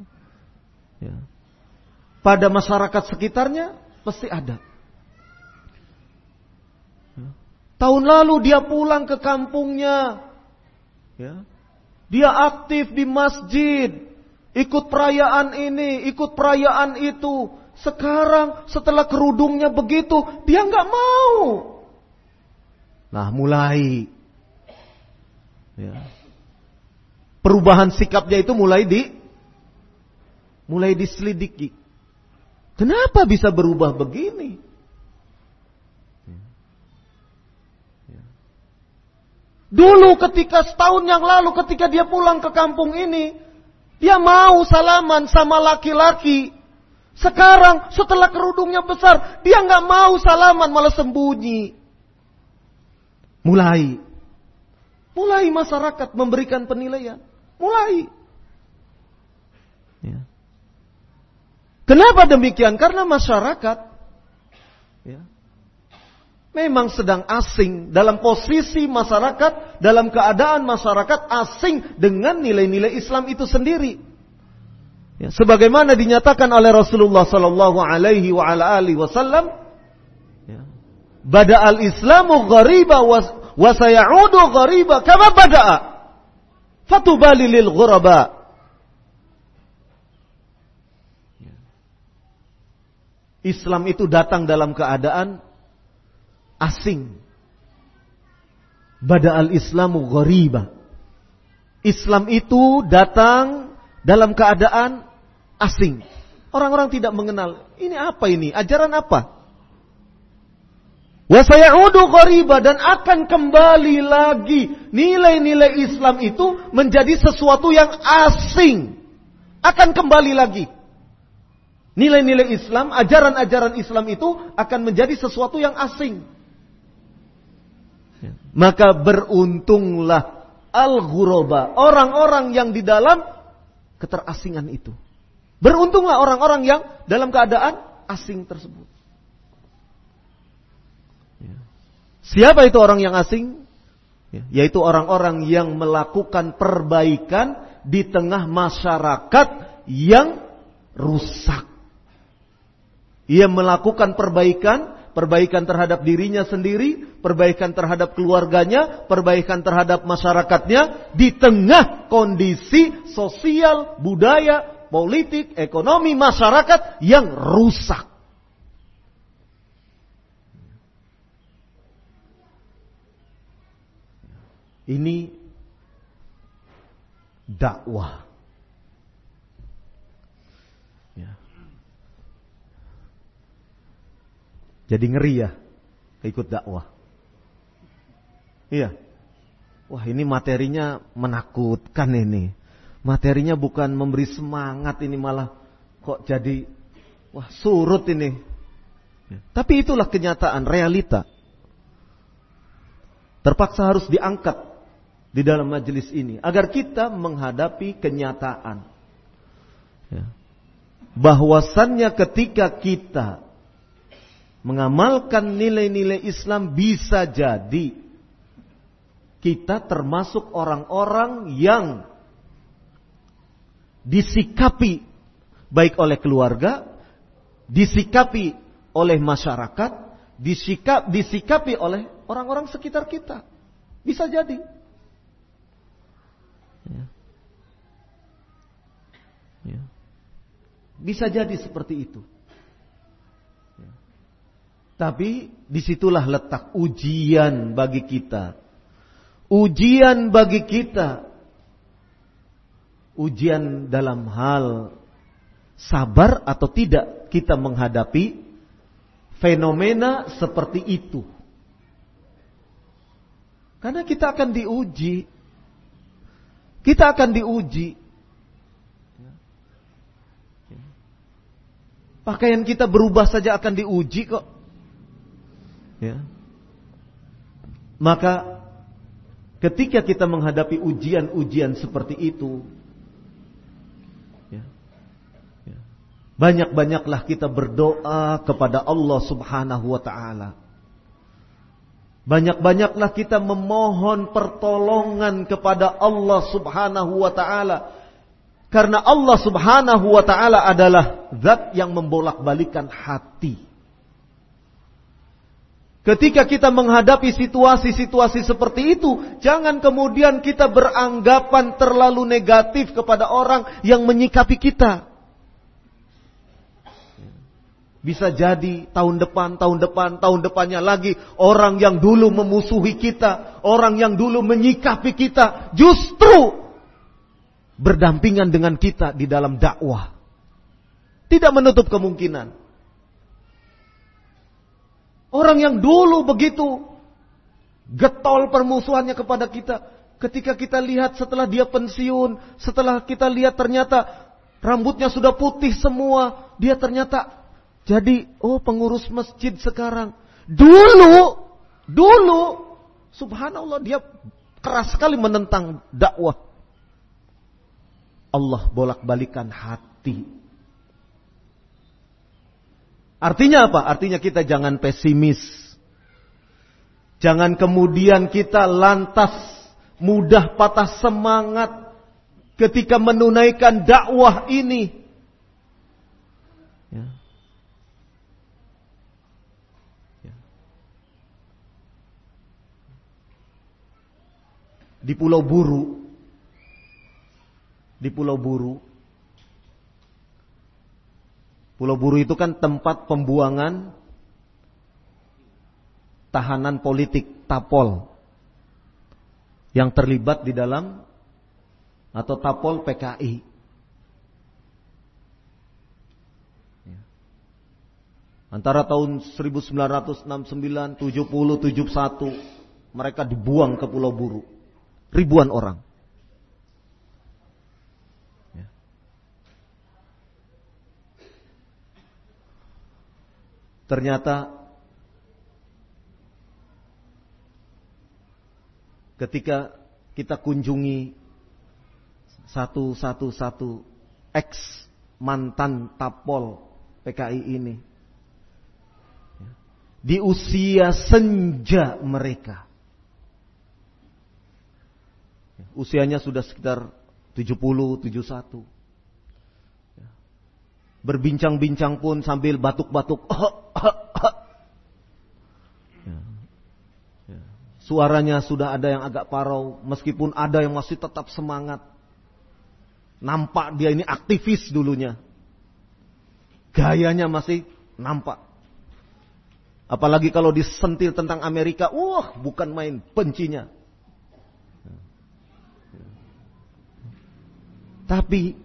S1: Ya pada masyarakat sekitarnya pasti ada. Tahun lalu dia pulang ke kampungnya. Ya. Dia aktif di masjid. Ikut perayaan ini, ikut perayaan itu. Sekarang setelah kerudungnya begitu, dia nggak mau. Nah mulai. Ya. Perubahan sikapnya itu mulai di mulai diselidiki. Kenapa bisa berubah begini? Dulu ketika setahun yang lalu ketika dia pulang ke kampung ini, dia mau salaman sama laki-laki. Sekarang setelah kerudungnya besar, dia nggak mau salaman malah sembunyi. Mulai, mulai masyarakat memberikan penilaian, mulai. Ya. Kenapa demikian? Karena masyarakat ya, memang sedang asing dalam posisi masyarakat, dalam keadaan masyarakat asing dengan nilai-nilai Islam itu sendiri. Ya, sebagaimana dinyatakan oleh Rasulullah Sallallahu Alaihi Wasallam, ya, bada al Islamu ghariba wa sayaudu ghariba kama bada'a. Fatubali lil ghuraba. Islam itu datang dalam keadaan asing. Bada al-Islamu ghariba. Islam itu datang dalam keadaan asing. Orang-orang tidak mengenal. Ini apa ini? Ajaran apa? Wasayaudu ghariba dan akan kembali lagi nilai-nilai Islam itu menjadi sesuatu yang asing. Akan kembali lagi. Nilai-nilai Islam, ajaran-ajaran Islam itu akan menjadi sesuatu yang asing. Maka beruntunglah al-ghuraba, orang-orang yang di dalam keterasingan itu. Beruntunglah orang-orang yang dalam keadaan asing tersebut. Ya. Siapa itu orang yang asing? Ya, yaitu orang-orang yang melakukan perbaikan di tengah masyarakat yang rusak. Ia melakukan perbaikan, perbaikan terhadap dirinya sendiri, perbaikan terhadap keluarganya, perbaikan terhadap masyarakatnya di tengah kondisi sosial, budaya, politik, ekonomi masyarakat yang rusak. Ini dakwah. Jadi ngeri ya ikut dakwah. Iya. Wah ini materinya menakutkan ini. Materinya bukan memberi semangat ini malah kok jadi wah surut ini. Ya. Tapi itulah kenyataan realita. Terpaksa harus diangkat di dalam majelis ini agar kita menghadapi kenyataan. Ya. Bahwasannya ketika kita mengamalkan nilai-nilai Islam bisa jadi kita termasuk orang-orang yang disikapi baik oleh keluarga, disikapi oleh masyarakat, disikap, disikapi oleh orang-orang sekitar kita. Bisa jadi. Ya. Ya. Bisa jadi seperti itu. Tapi di situlah letak ujian bagi kita. Ujian bagi kita. Ujian dalam hal sabar atau tidak kita menghadapi fenomena seperti itu. Karena kita akan diuji. Kita akan diuji. Pakaian kita berubah saja akan diuji kok. Ya. Maka ketika kita menghadapi ujian-ujian seperti itu, ya, ya, banyak-banyaklah kita berdoa kepada Allah Subhanahu wa Ta'ala. Banyak-banyaklah kita memohon pertolongan kepada Allah Subhanahu wa Ta'ala. Karena Allah Subhanahu wa Ta'ala adalah zat yang membolak-balikan hati. Ketika kita menghadapi situasi-situasi seperti itu, jangan kemudian kita beranggapan terlalu negatif kepada orang yang menyikapi kita. Bisa jadi tahun depan, tahun depan, tahun depannya lagi orang yang dulu memusuhi kita, orang yang dulu menyikapi kita, justru berdampingan dengan kita di dalam dakwah. Tidak menutup kemungkinan. Orang yang dulu begitu getol permusuhannya kepada kita. Ketika kita lihat setelah dia pensiun, setelah kita lihat ternyata rambutnya sudah putih semua, dia ternyata jadi oh pengurus masjid sekarang. Dulu, dulu subhanallah dia keras sekali menentang dakwah. Allah bolak-balikan hati Artinya apa? Artinya kita jangan pesimis. Jangan kemudian kita lantas mudah patah semangat ketika menunaikan dakwah ini. Ya. Ya. Di Pulau Buru, di Pulau Buru, Pulau Buru itu kan tempat pembuangan tahanan politik Tapol yang terlibat di dalam atau Tapol PKI. Ya. Antara tahun 1969, 70, 71 mereka dibuang ke Pulau Buru. Ribuan orang. Ternyata ketika kita kunjungi satu satu satu ex mantan tapol PKI ini di usia senja mereka. Usianya sudah sekitar 70 71 berbincang-bincang pun sambil batuk-batuk Suaranya sudah ada yang agak parau, meskipun ada yang masih tetap semangat. Nampak dia ini aktivis dulunya. Gayanya masih nampak. Apalagi kalau disentil tentang Amerika, wah bukan main bencinya. Tapi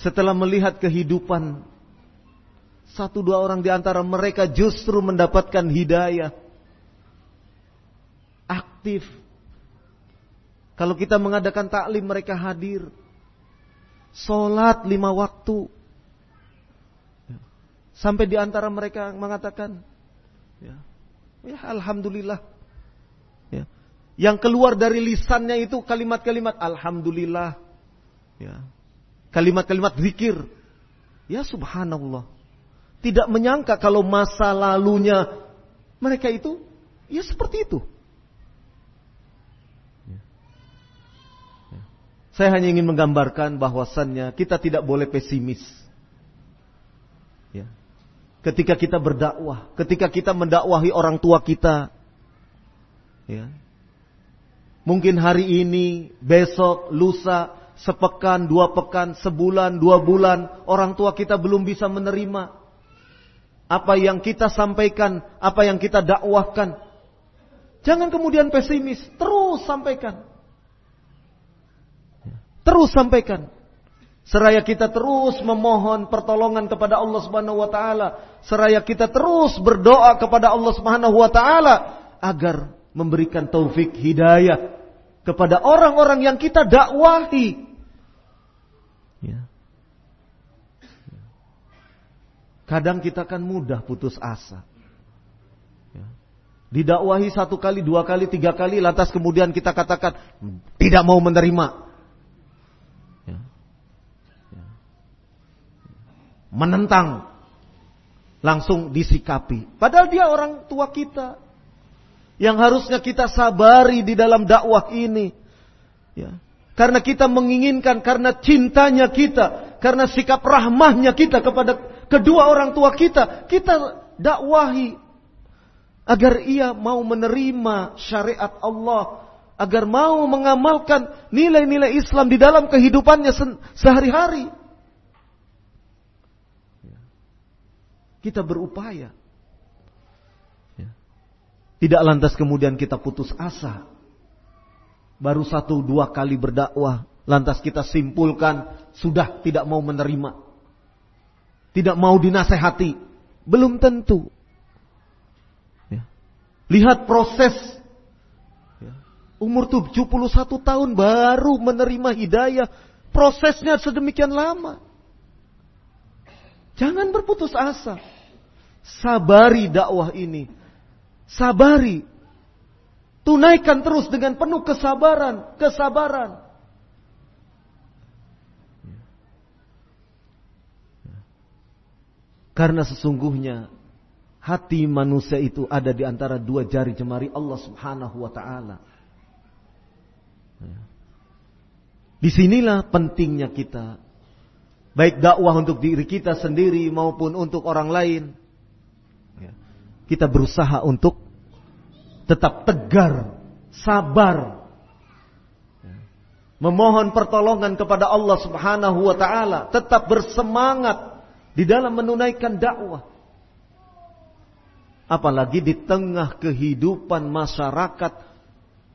S1: setelah melihat kehidupan satu dua orang di antara mereka justru mendapatkan hidayah aktif. Kalau kita mengadakan taklim mereka hadir. Sholat lima waktu. Sampai di antara mereka mengatakan, ya, ya Alhamdulillah. Ya. Yang keluar dari lisannya itu kalimat-kalimat Alhamdulillah. Ya. Kalimat-kalimat zikir. Ya subhanallah. Tidak menyangka kalau masa lalunya mereka itu, ya seperti itu. Saya hanya ingin menggambarkan bahwasannya kita tidak boleh pesimis. Ya. Ketika kita berdakwah, ketika kita mendakwahi orang tua kita, ya. Mungkin hari ini, besok, lusa, sepekan, dua pekan, sebulan, dua bulan, orang tua kita belum bisa menerima apa yang kita sampaikan, apa yang kita dakwahkan. Jangan kemudian pesimis, terus sampaikan. Terus sampaikan. Seraya kita terus memohon pertolongan kepada Allah Subhanahu wa taala, seraya kita terus berdoa kepada Allah Subhanahu wa taala agar memberikan taufik hidayah kepada orang-orang yang kita dakwahi. Kadang kita kan mudah putus asa. Ya. Didakwahi satu kali, dua kali, tiga kali, lantas kemudian kita katakan tidak mau menerima. menentang, langsung disikapi. Padahal dia orang tua kita. Yang harusnya kita sabari di dalam dakwah ini. Ya. Karena kita menginginkan, karena cintanya kita, karena sikap rahmahnya kita kepada kedua orang tua kita, kita dakwahi agar ia mau menerima syariat Allah, agar mau mengamalkan nilai-nilai Islam di dalam kehidupannya sehari-hari. Kita berupaya. Ya. Tidak lantas kemudian kita putus asa. Baru satu dua kali berdakwah. Lantas kita simpulkan sudah tidak mau menerima. Tidak mau dinasehati. Belum tentu. Ya. Lihat proses. Ya. Umur 71 tahun baru menerima hidayah. Prosesnya sedemikian lama. Jangan berputus asa. Sabari dakwah ini. Sabari. Tunaikan terus dengan penuh kesabaran, kesabaran. Karena sesungguhnya hati manusia itu ada di antara dua jari jemari Allah Subhanahu wa taala. Di sinilah pentingnya kita Baik dakwah untuk diri kita sendiri maupun untuk orang lain. Ya. Kita berusaha untuk tetap tegar, sabar. Ya. Memohon pertolongan kepada Allah subhanahu wa ta'ala. Tetap bersemangat di dalam menunaikan dakwah. Apalagi di tengah kehidupan masyarakat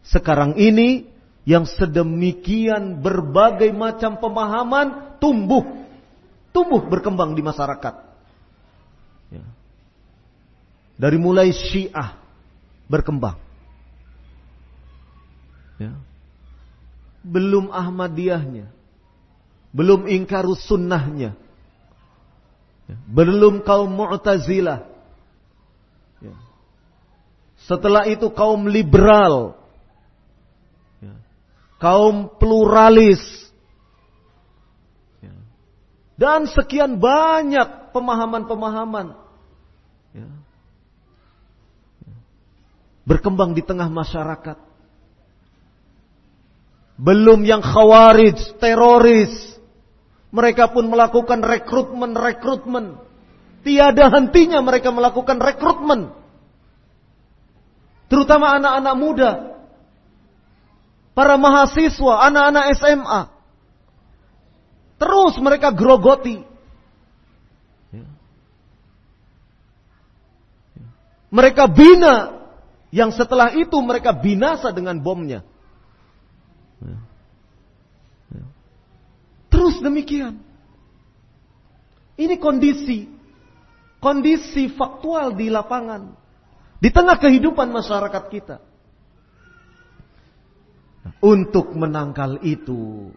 S1: sekarang ini yang sedemikian berbagai macam pemahaman tumbuh. Tumbuh berkembang di masyarakat. Ya. Dari mulai syiah berkembang. Ya. Belum Ahmadiyahnya. Belum ingkarus sunnahnya. Ya. Belum kaum Mu'tazilah. Ya. Setelah itu kaum liberal. Ya. Kaum pluralis. Dan sekian banyak pemahaman-pemahaman. Berkembang di tengah masyarakat. Belum yang khawarij, teroris, mereka pun melakukan rekrutmen-rekrutmen. Tiada hentinya mereka melakukan rekrutmen. Terutama anak-anak muda. Para mahasiswa, anak-anak SMA. Terus mereka grogoti. Mereka bina. Yang setelah itu mereka binasa dengan bomnya. Terus demikian. Ini kondisi. Kondisi faktual di lapangan. Di tengah kehidupan masyarakat kita. Untuk menangkal itu.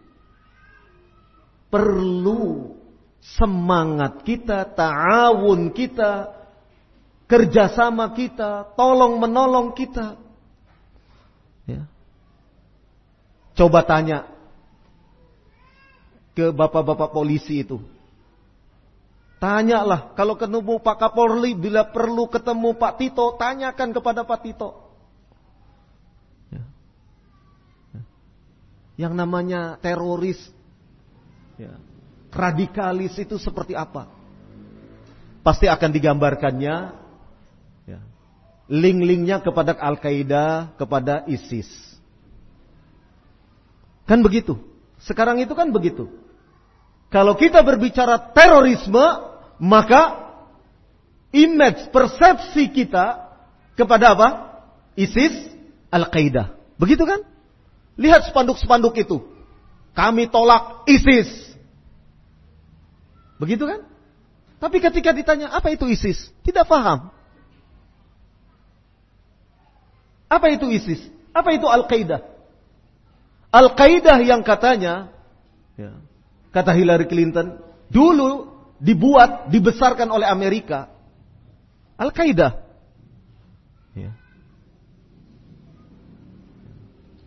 S1: Perlu semangat kita, ta'awun kita, kerjasama kita, tolong menolong kita. Ya. Coba tanya ke bapak-bapak polisi itu. Tanyalah, kalau ketemu Pak Kapolri, bila perlu ketemu Pak Tito, tanyakan kepada Pak Tito. Ya. Ya. Yang namanya teroris, ya. radikalis itu seperti apa? Pasti akan digambarkannya ya. link-linknya kepada Al-Qaeda, kepada ISIS. Kan begitu. Sekarang itu kan begitu. Kalau kita berbicara terorisme, maka image, persepsi kita kepada apa? ISIS, Al-Qaeda. Begitu kan? Lihat spanduk-spanduk itu. Kami tolak ISIS. Begitu kan? Tapi ketika ditanya apa itu ISIS, tidak paham. Apa itu ISIS? Apa itu Al-Qaeda? Al-Qaeda yang katanya ya, kata Hillary Clinton, dulu dibuat, dibesarkan oleh Amerika. Al-Qaeda. Ya.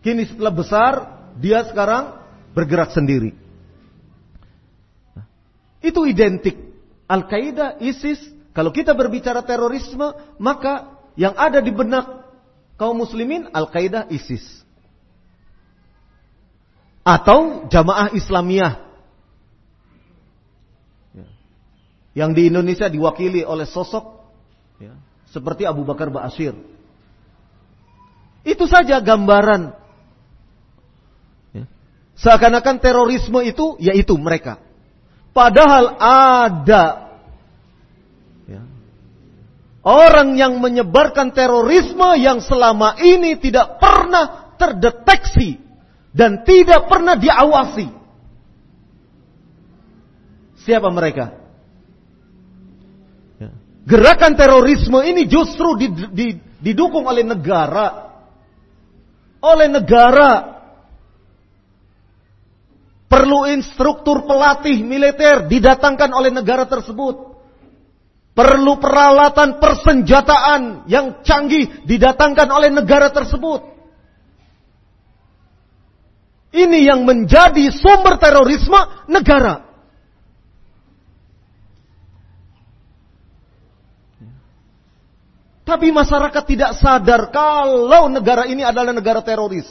S1: Kini setelah besar, dia sekarang bergerak sendiri. Itu identik. Al-Qaeda, ISIS, kalau kita berbicara terorisme, maka yang ada di benak kaum muslimin, Al-Qaeda, ISIS. Atau jamaah Islamiyah Yang di Indonesia diwakili oleh sosok ya, seperti Abu Bakar Ba'asyir. Itu saja gambaran. Ya. Seakan-akan terorisme itu yaitu mereka. Padahal ada ya, orang yang menyebarkan terorisme yang selama ini tidak pernah terdeteksi dan tidak pernah diawasi. Siapa mereka? Gerakan terorisme ini justru didukung oleh negara. Oleh negara. Perlu instruktur pelatih militer didatangkan oleh negara tersebut. Perlu peralatan persenjataan yang canggih didatangkan oleh negara tersebut. Ini yang menjadi sumber terorisme negara. Tapi masyarakat tidak sadar kalau negara ini adalah negara teroris.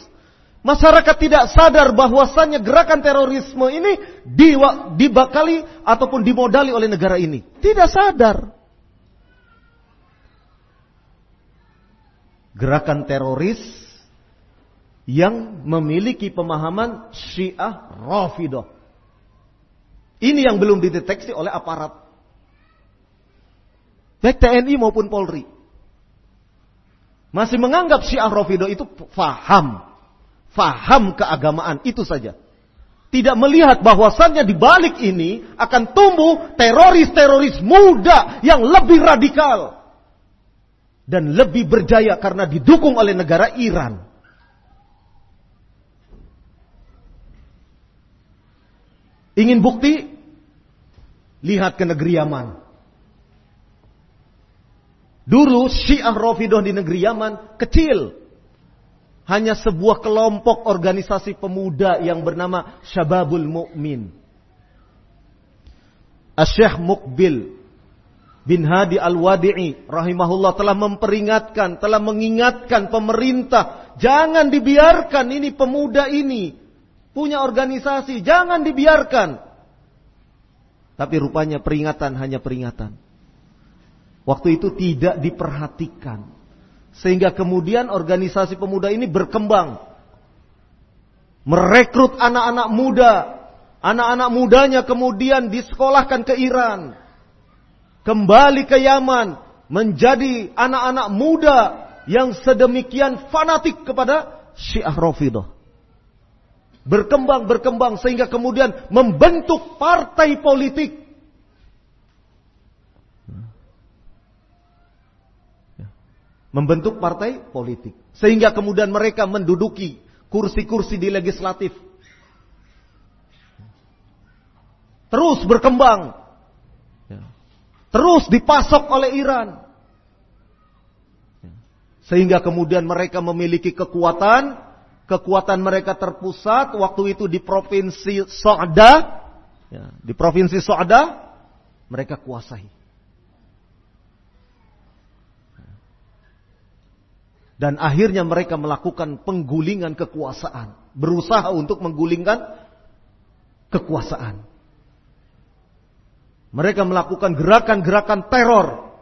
S1: Masyarakat tidak sadar bahwasannya gerakan terorisme ini dibakali ataupun dimodali oleh negara ini. Tidak sadar. Gerakan teroris yang memiliki pemahaman Syiah Rafidah. Ini yang belum dideteksi oleh aparat. Baik TNI maupun Polri. Masih menganggap Syiah Rafidah itu faham. Faham keagamaan, itu saja. Tidak melihat bahwasannya di balik ini akan tumbuh teroris-teroris muda yang lebih radikal. Dan lebih berjaya karena didukung oleh negara Iran. Ingin bukti? Lihat ke negeri Yaman. Dulu Syiah Rafidah di negeri Yaman kecil. Hanya sebuah kelompok organisasi pemuda yang bernama Syababul Mu'min. Asyikh Mukbil bin Hadi Al-Wadi'i rahimahullah telah memperingatkan, telah mengingatkan pemerintah, jangan dibiarkan ini pemuda ini punya organisasi, jangan dibiarkan. Tapi rupanya peringatan hanya peringatan. Waktu itu tidak diperhatikan. Sehingga kemudian organisasi pemuda ini berkembang. Merekrut anak-anak muda. Anak-anak mudanya kemudian disekolahkan ke Iran. Kembali ke Yaman. Menjadi anak-anak muda yang sedemikian fanatik kepada Syiah Rafidah. Berkembang, berkembang sehingga kemudian membentuk partai politik membentuk partai politik. Sehingga kemudian mereka menduduki kursi-kursi di legislatif. Terus berkembang. Terus dipasok oleh Iran. Sehingga kemudian mereka memiliki kekuatan. Kekuatan mereka terpusat waktu itu di provinsi So'da. Di provinsi So'da mereka kuasai. Dan akhirnya mereka melakukan penggulingan kekuasaan. Berusaha untuk menggulingkan kekuasaan. Mereka melakukan gerakan-gerakan teror.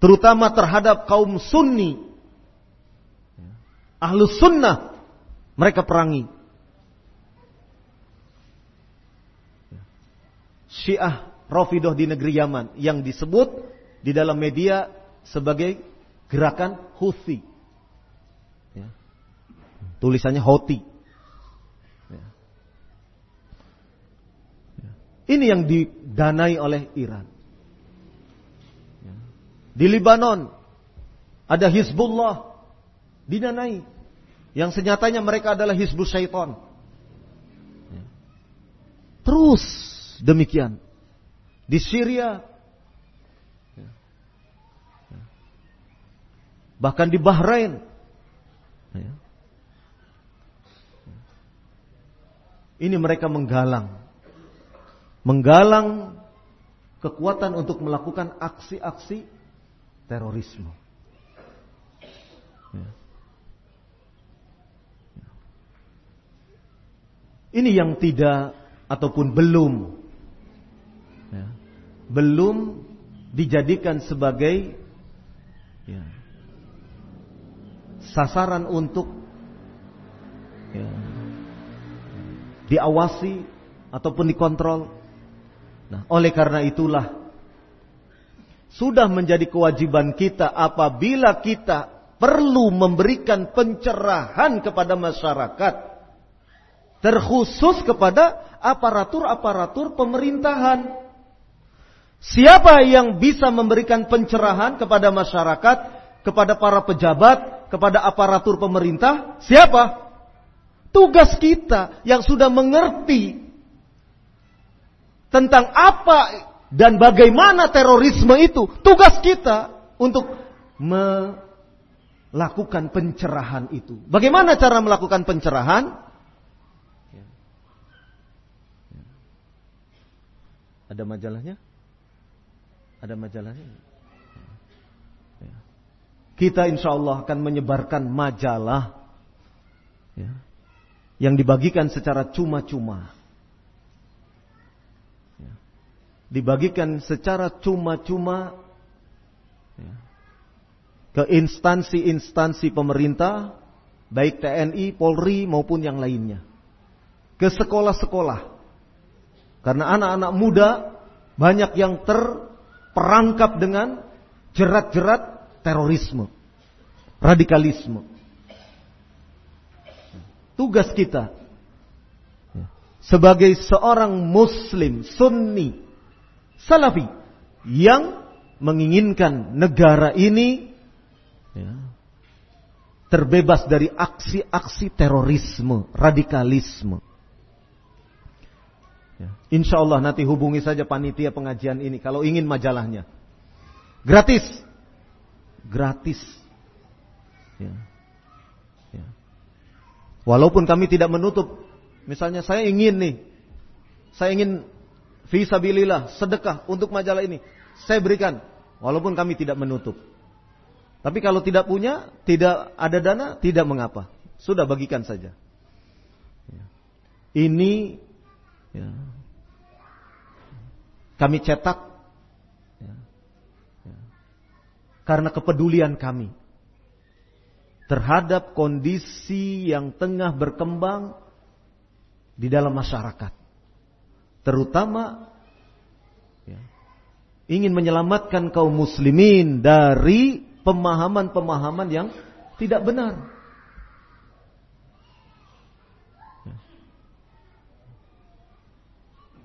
S1: Terutama terhadap kaum sunni. Ahlus sunnah. Mereka perangi. Syiah Rafidah di negeri Yaman. Yang disebut di dalam media sebagai gerakan Houthi. Tulisannya Houthi. Ya. Ya. Ini yang didanai oleh Iran. Ya. Di Libanon ada Hizbullah didanai. Yang senyatanya mereka adalah Hizbul Syaitan. Terus demikian. Di Syria. Bahkan di Bahrain. Ini mereka menggalang. Menggalang kekuatan untuk melakukan aksi-aksi terorisme. Ya. Ini yang tidak ataupun belum ya, belum dijadikan sebagai ya, sasaran untuk ya, diawasi ataupun dikontrol. Nah, oleh karena itulah sudah menjadi kewajiban kita apabila kita perlu memberikan pencerahan kepada masyarakat terkhusus kepada aparatur-aparatur pemerintahan. Siapa yang bisa memberikan pencerahan kepada masyarakat, kepada para pejabat, kepada aparatur pemerintah? Siapa? Tugas kita yang sudah mengerti tentang apa dan bagaimana terorisme itu, tugas kita untuk melakukan pencerahan itu. Bagaimana cara melakukan pencerahan? Ada majalahnya? Ada majalahnya? Kita insya Allah akan menyebarkan majalah. Ya yang dibagikan secara cuma-cuma. Ya. Dibagikan secara cuma-cuma ya. ke instansi-instansi pemerintah, baik TNI, Polri maupun yang lainnya. Ke sekolah-sekolah. Karena anak-anak muda banyak yang terperangkap dengan jerat-jerat terorisme. radikalisme. Tugas kita sebagai seorang muslim sunni salafi yang menginginkan negara ini ya, terbebas dari aksi-aksi terorisme, radikalisme. Ya. Insya Allah nanti hubungi saja panitia pengajian ini kalau ingin majalahnya. Gratis. Gratis. Ya. Walaupun kami tidak menutup, misalnya saya ingin nih, saya ingin visabilillah, sedekah untuk majalah ini, saya berikan, walaupun kami tidak menutup. Tapi kalau tidak punya, tidak ada dana, tidak mengapa. Sudah bagikan saja. Ini ya, kami cetak. Ya, ya, karena kepedulian kami terhadap kondisi yang tengah berkembang di dalam masyarakat. Terutama ya, ingin menyelamatkan kaum muslimin dari pemahaman-pemahaman yang tidak benar. Ya.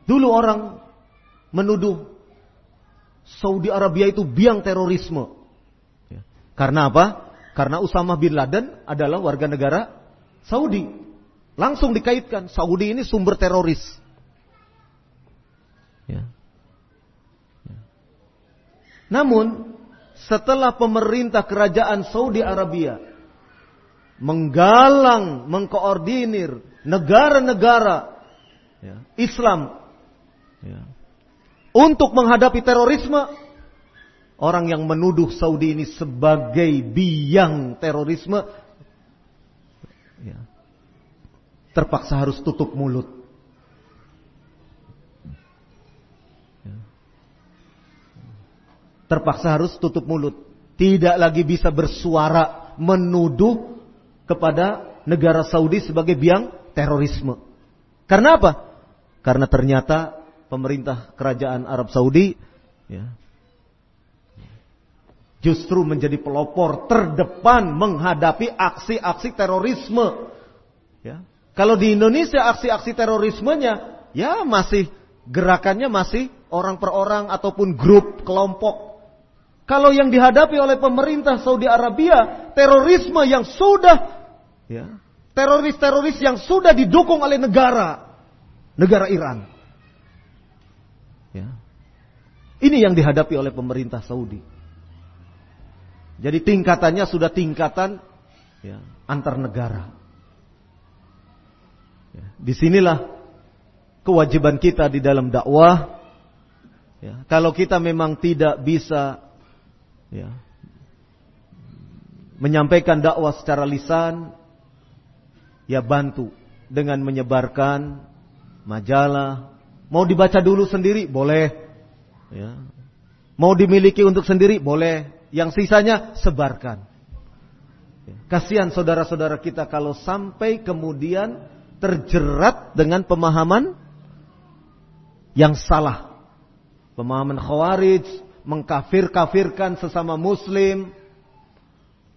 S1: Dulu orang menuduh Saudi Arabia itu biang terorisme. Ya. Karena apa? Karena Usama bin Laden adalah warga negara Saudi. Langsung dikaitkan, Saudi ini sumber teroris. Ya. Ya. Namun, setelah pemerintah kerajaan Saudi Arabia menggalang, mengkoordinir negara-negara ya, Islam ya, untuk menghadapi terorisme, orang yang menuduh Saudi ini sebagai biang terorisme ya, terpaksa harus tutup mulut. Ya. Terpaksa harus tutup mulut. Tidak lagi bisa bersuara menuduh kepada negara Saudi sebagai biang terorisme. Karena apa? Karena ternyata pemerintah kerajaan Arab Saudi ya, justru menjadi pelopor terdepan menghadapi aksi-aksi terorisme. Ya. Kalau di Indonesia aksi-aksi terorismenya ya masih gerakannya masih orang per orang ataupun grup kelompok. Kalau yang dihadapi oleh pemerintah Saudi Arabia terorisme yang sudah ya, teroris-teroris yang sudah didukung oleh negara negara Iran. Ya. Ini yang dihadapi oleh pemerintah Saudi. Jadi tingkatannya sudah tingkatan ya, antar negara. Ya, di sinilah kewajiban kita di dalam dakwah. Ya, kalau kita memang tidak bisa ya, menyampaikan dakwah secara lisan, ya bantu dengan menyebarkan majalah. Mau dibaca dulu sendiri boleh. Ya. Mau dimiliki untuk sendiri boleh. Yang sisanya sebarkan. Kasihan saudara-saudara kita kalau sampai kemudian terjerat dengan pemahaman yang salah. Pemahaman khawarij, mengkafir-kafirkan sesama muslim.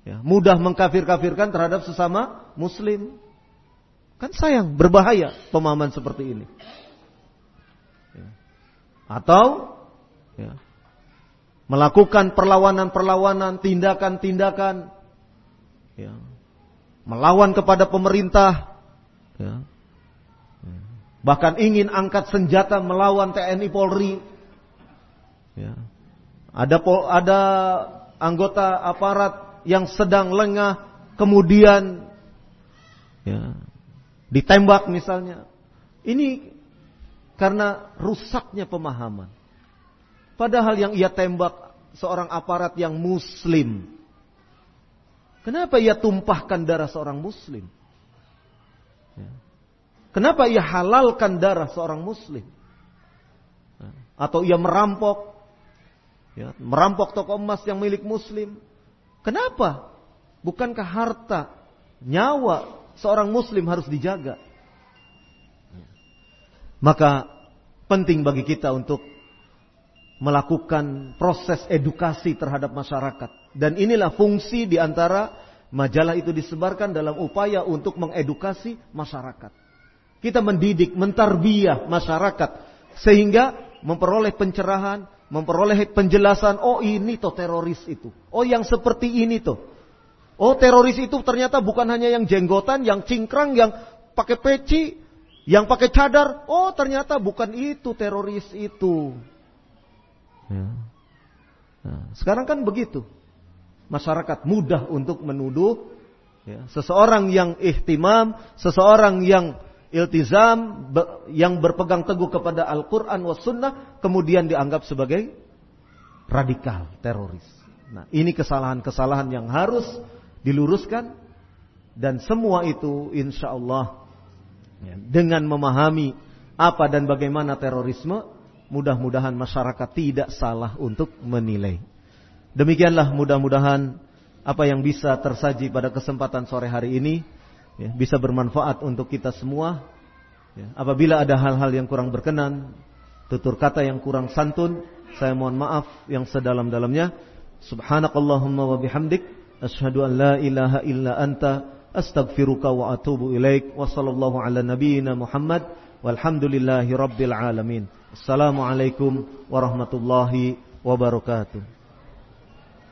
S1: Ya, mudah mengkafir-kafirkan terhadap sesama muslim. Kan sayang, berbahaya pemahaman seperti ini. Ya. Atau melakukan perlawanan-perlawanan, tindakan-tindakan, ya, melawan kepada pemerintah, ya, bahkan ingin angkat senjata melawan TNI Polri. Ya. Ada ada anggota aparat yang sedang lengah, kemudian ya, ditembak misalnya. Ini karena rusaknya pemahaman. Padahal yang ia tembak seorang aparat yang muslim. Kenapa ia tumpahkan darah seorang muslim? Ya. Kenapa ia halalkan darah seorang muslim? Ya. Atau ia merampok, ya, merampok toko emas yang milik muslim. Kenapa? Bukankah harta, nyawa seorang muslim harus dijaga? Maka penting bagi kita untuk melakukan proses edukasi terhadap masyarakat. Dan inilah fungsi di antara Majalah itu disebarkan dalam upaya untuk mengedukasi masyarakat. Kita mendidik, mentarbiah masyarakat sehingga memperoleh pencerahan, memperoleh penjelasan, oh ini toh teroris itu. Oh yang seperti ini toh. Oh teroris itu ternyata bukan hanya yang jenggotan, yang cingkrang, yang pakai peci, yang pakai cadar. Oh ternyata bukan itu teroris itu. Ya. Nah, sekarang kan begitu. Masyarakat mudah untuk menuduh ya, seseorang yang ihtimam, seseorang yang iltizam, yang berpegang teguh kepada Al-Quran was sunnah, kemudian dianggap sebagai radikal, teroris. Nah, ini kesalahan-kesalahan yang harus diluruskan dan semua itu insya Allah ya, dengan memahami apa dan bagaimana terorisme, mudah-mudahan masyarakat tidak salah untuk menilai. Demikianlah mudah-mudahan apa yang bisa tersaji pada kesempatan sore hari ini ya, bisa bermanfaat untuk kita semua. Ya, apabila ada hal-hal yang kurang berkenan, tutur kata yang kurang santun, saya mohon maaf yang sedalam-dalamnya. Subhanakallahumma wa bihamdik asyhadu an la ilaha illa anta astaghfiruka wa atubu ilaik wa sallallahu ala walhamdulillahi rabbil alamin. Assalamualaikum warahmatullahi wabarakatuh.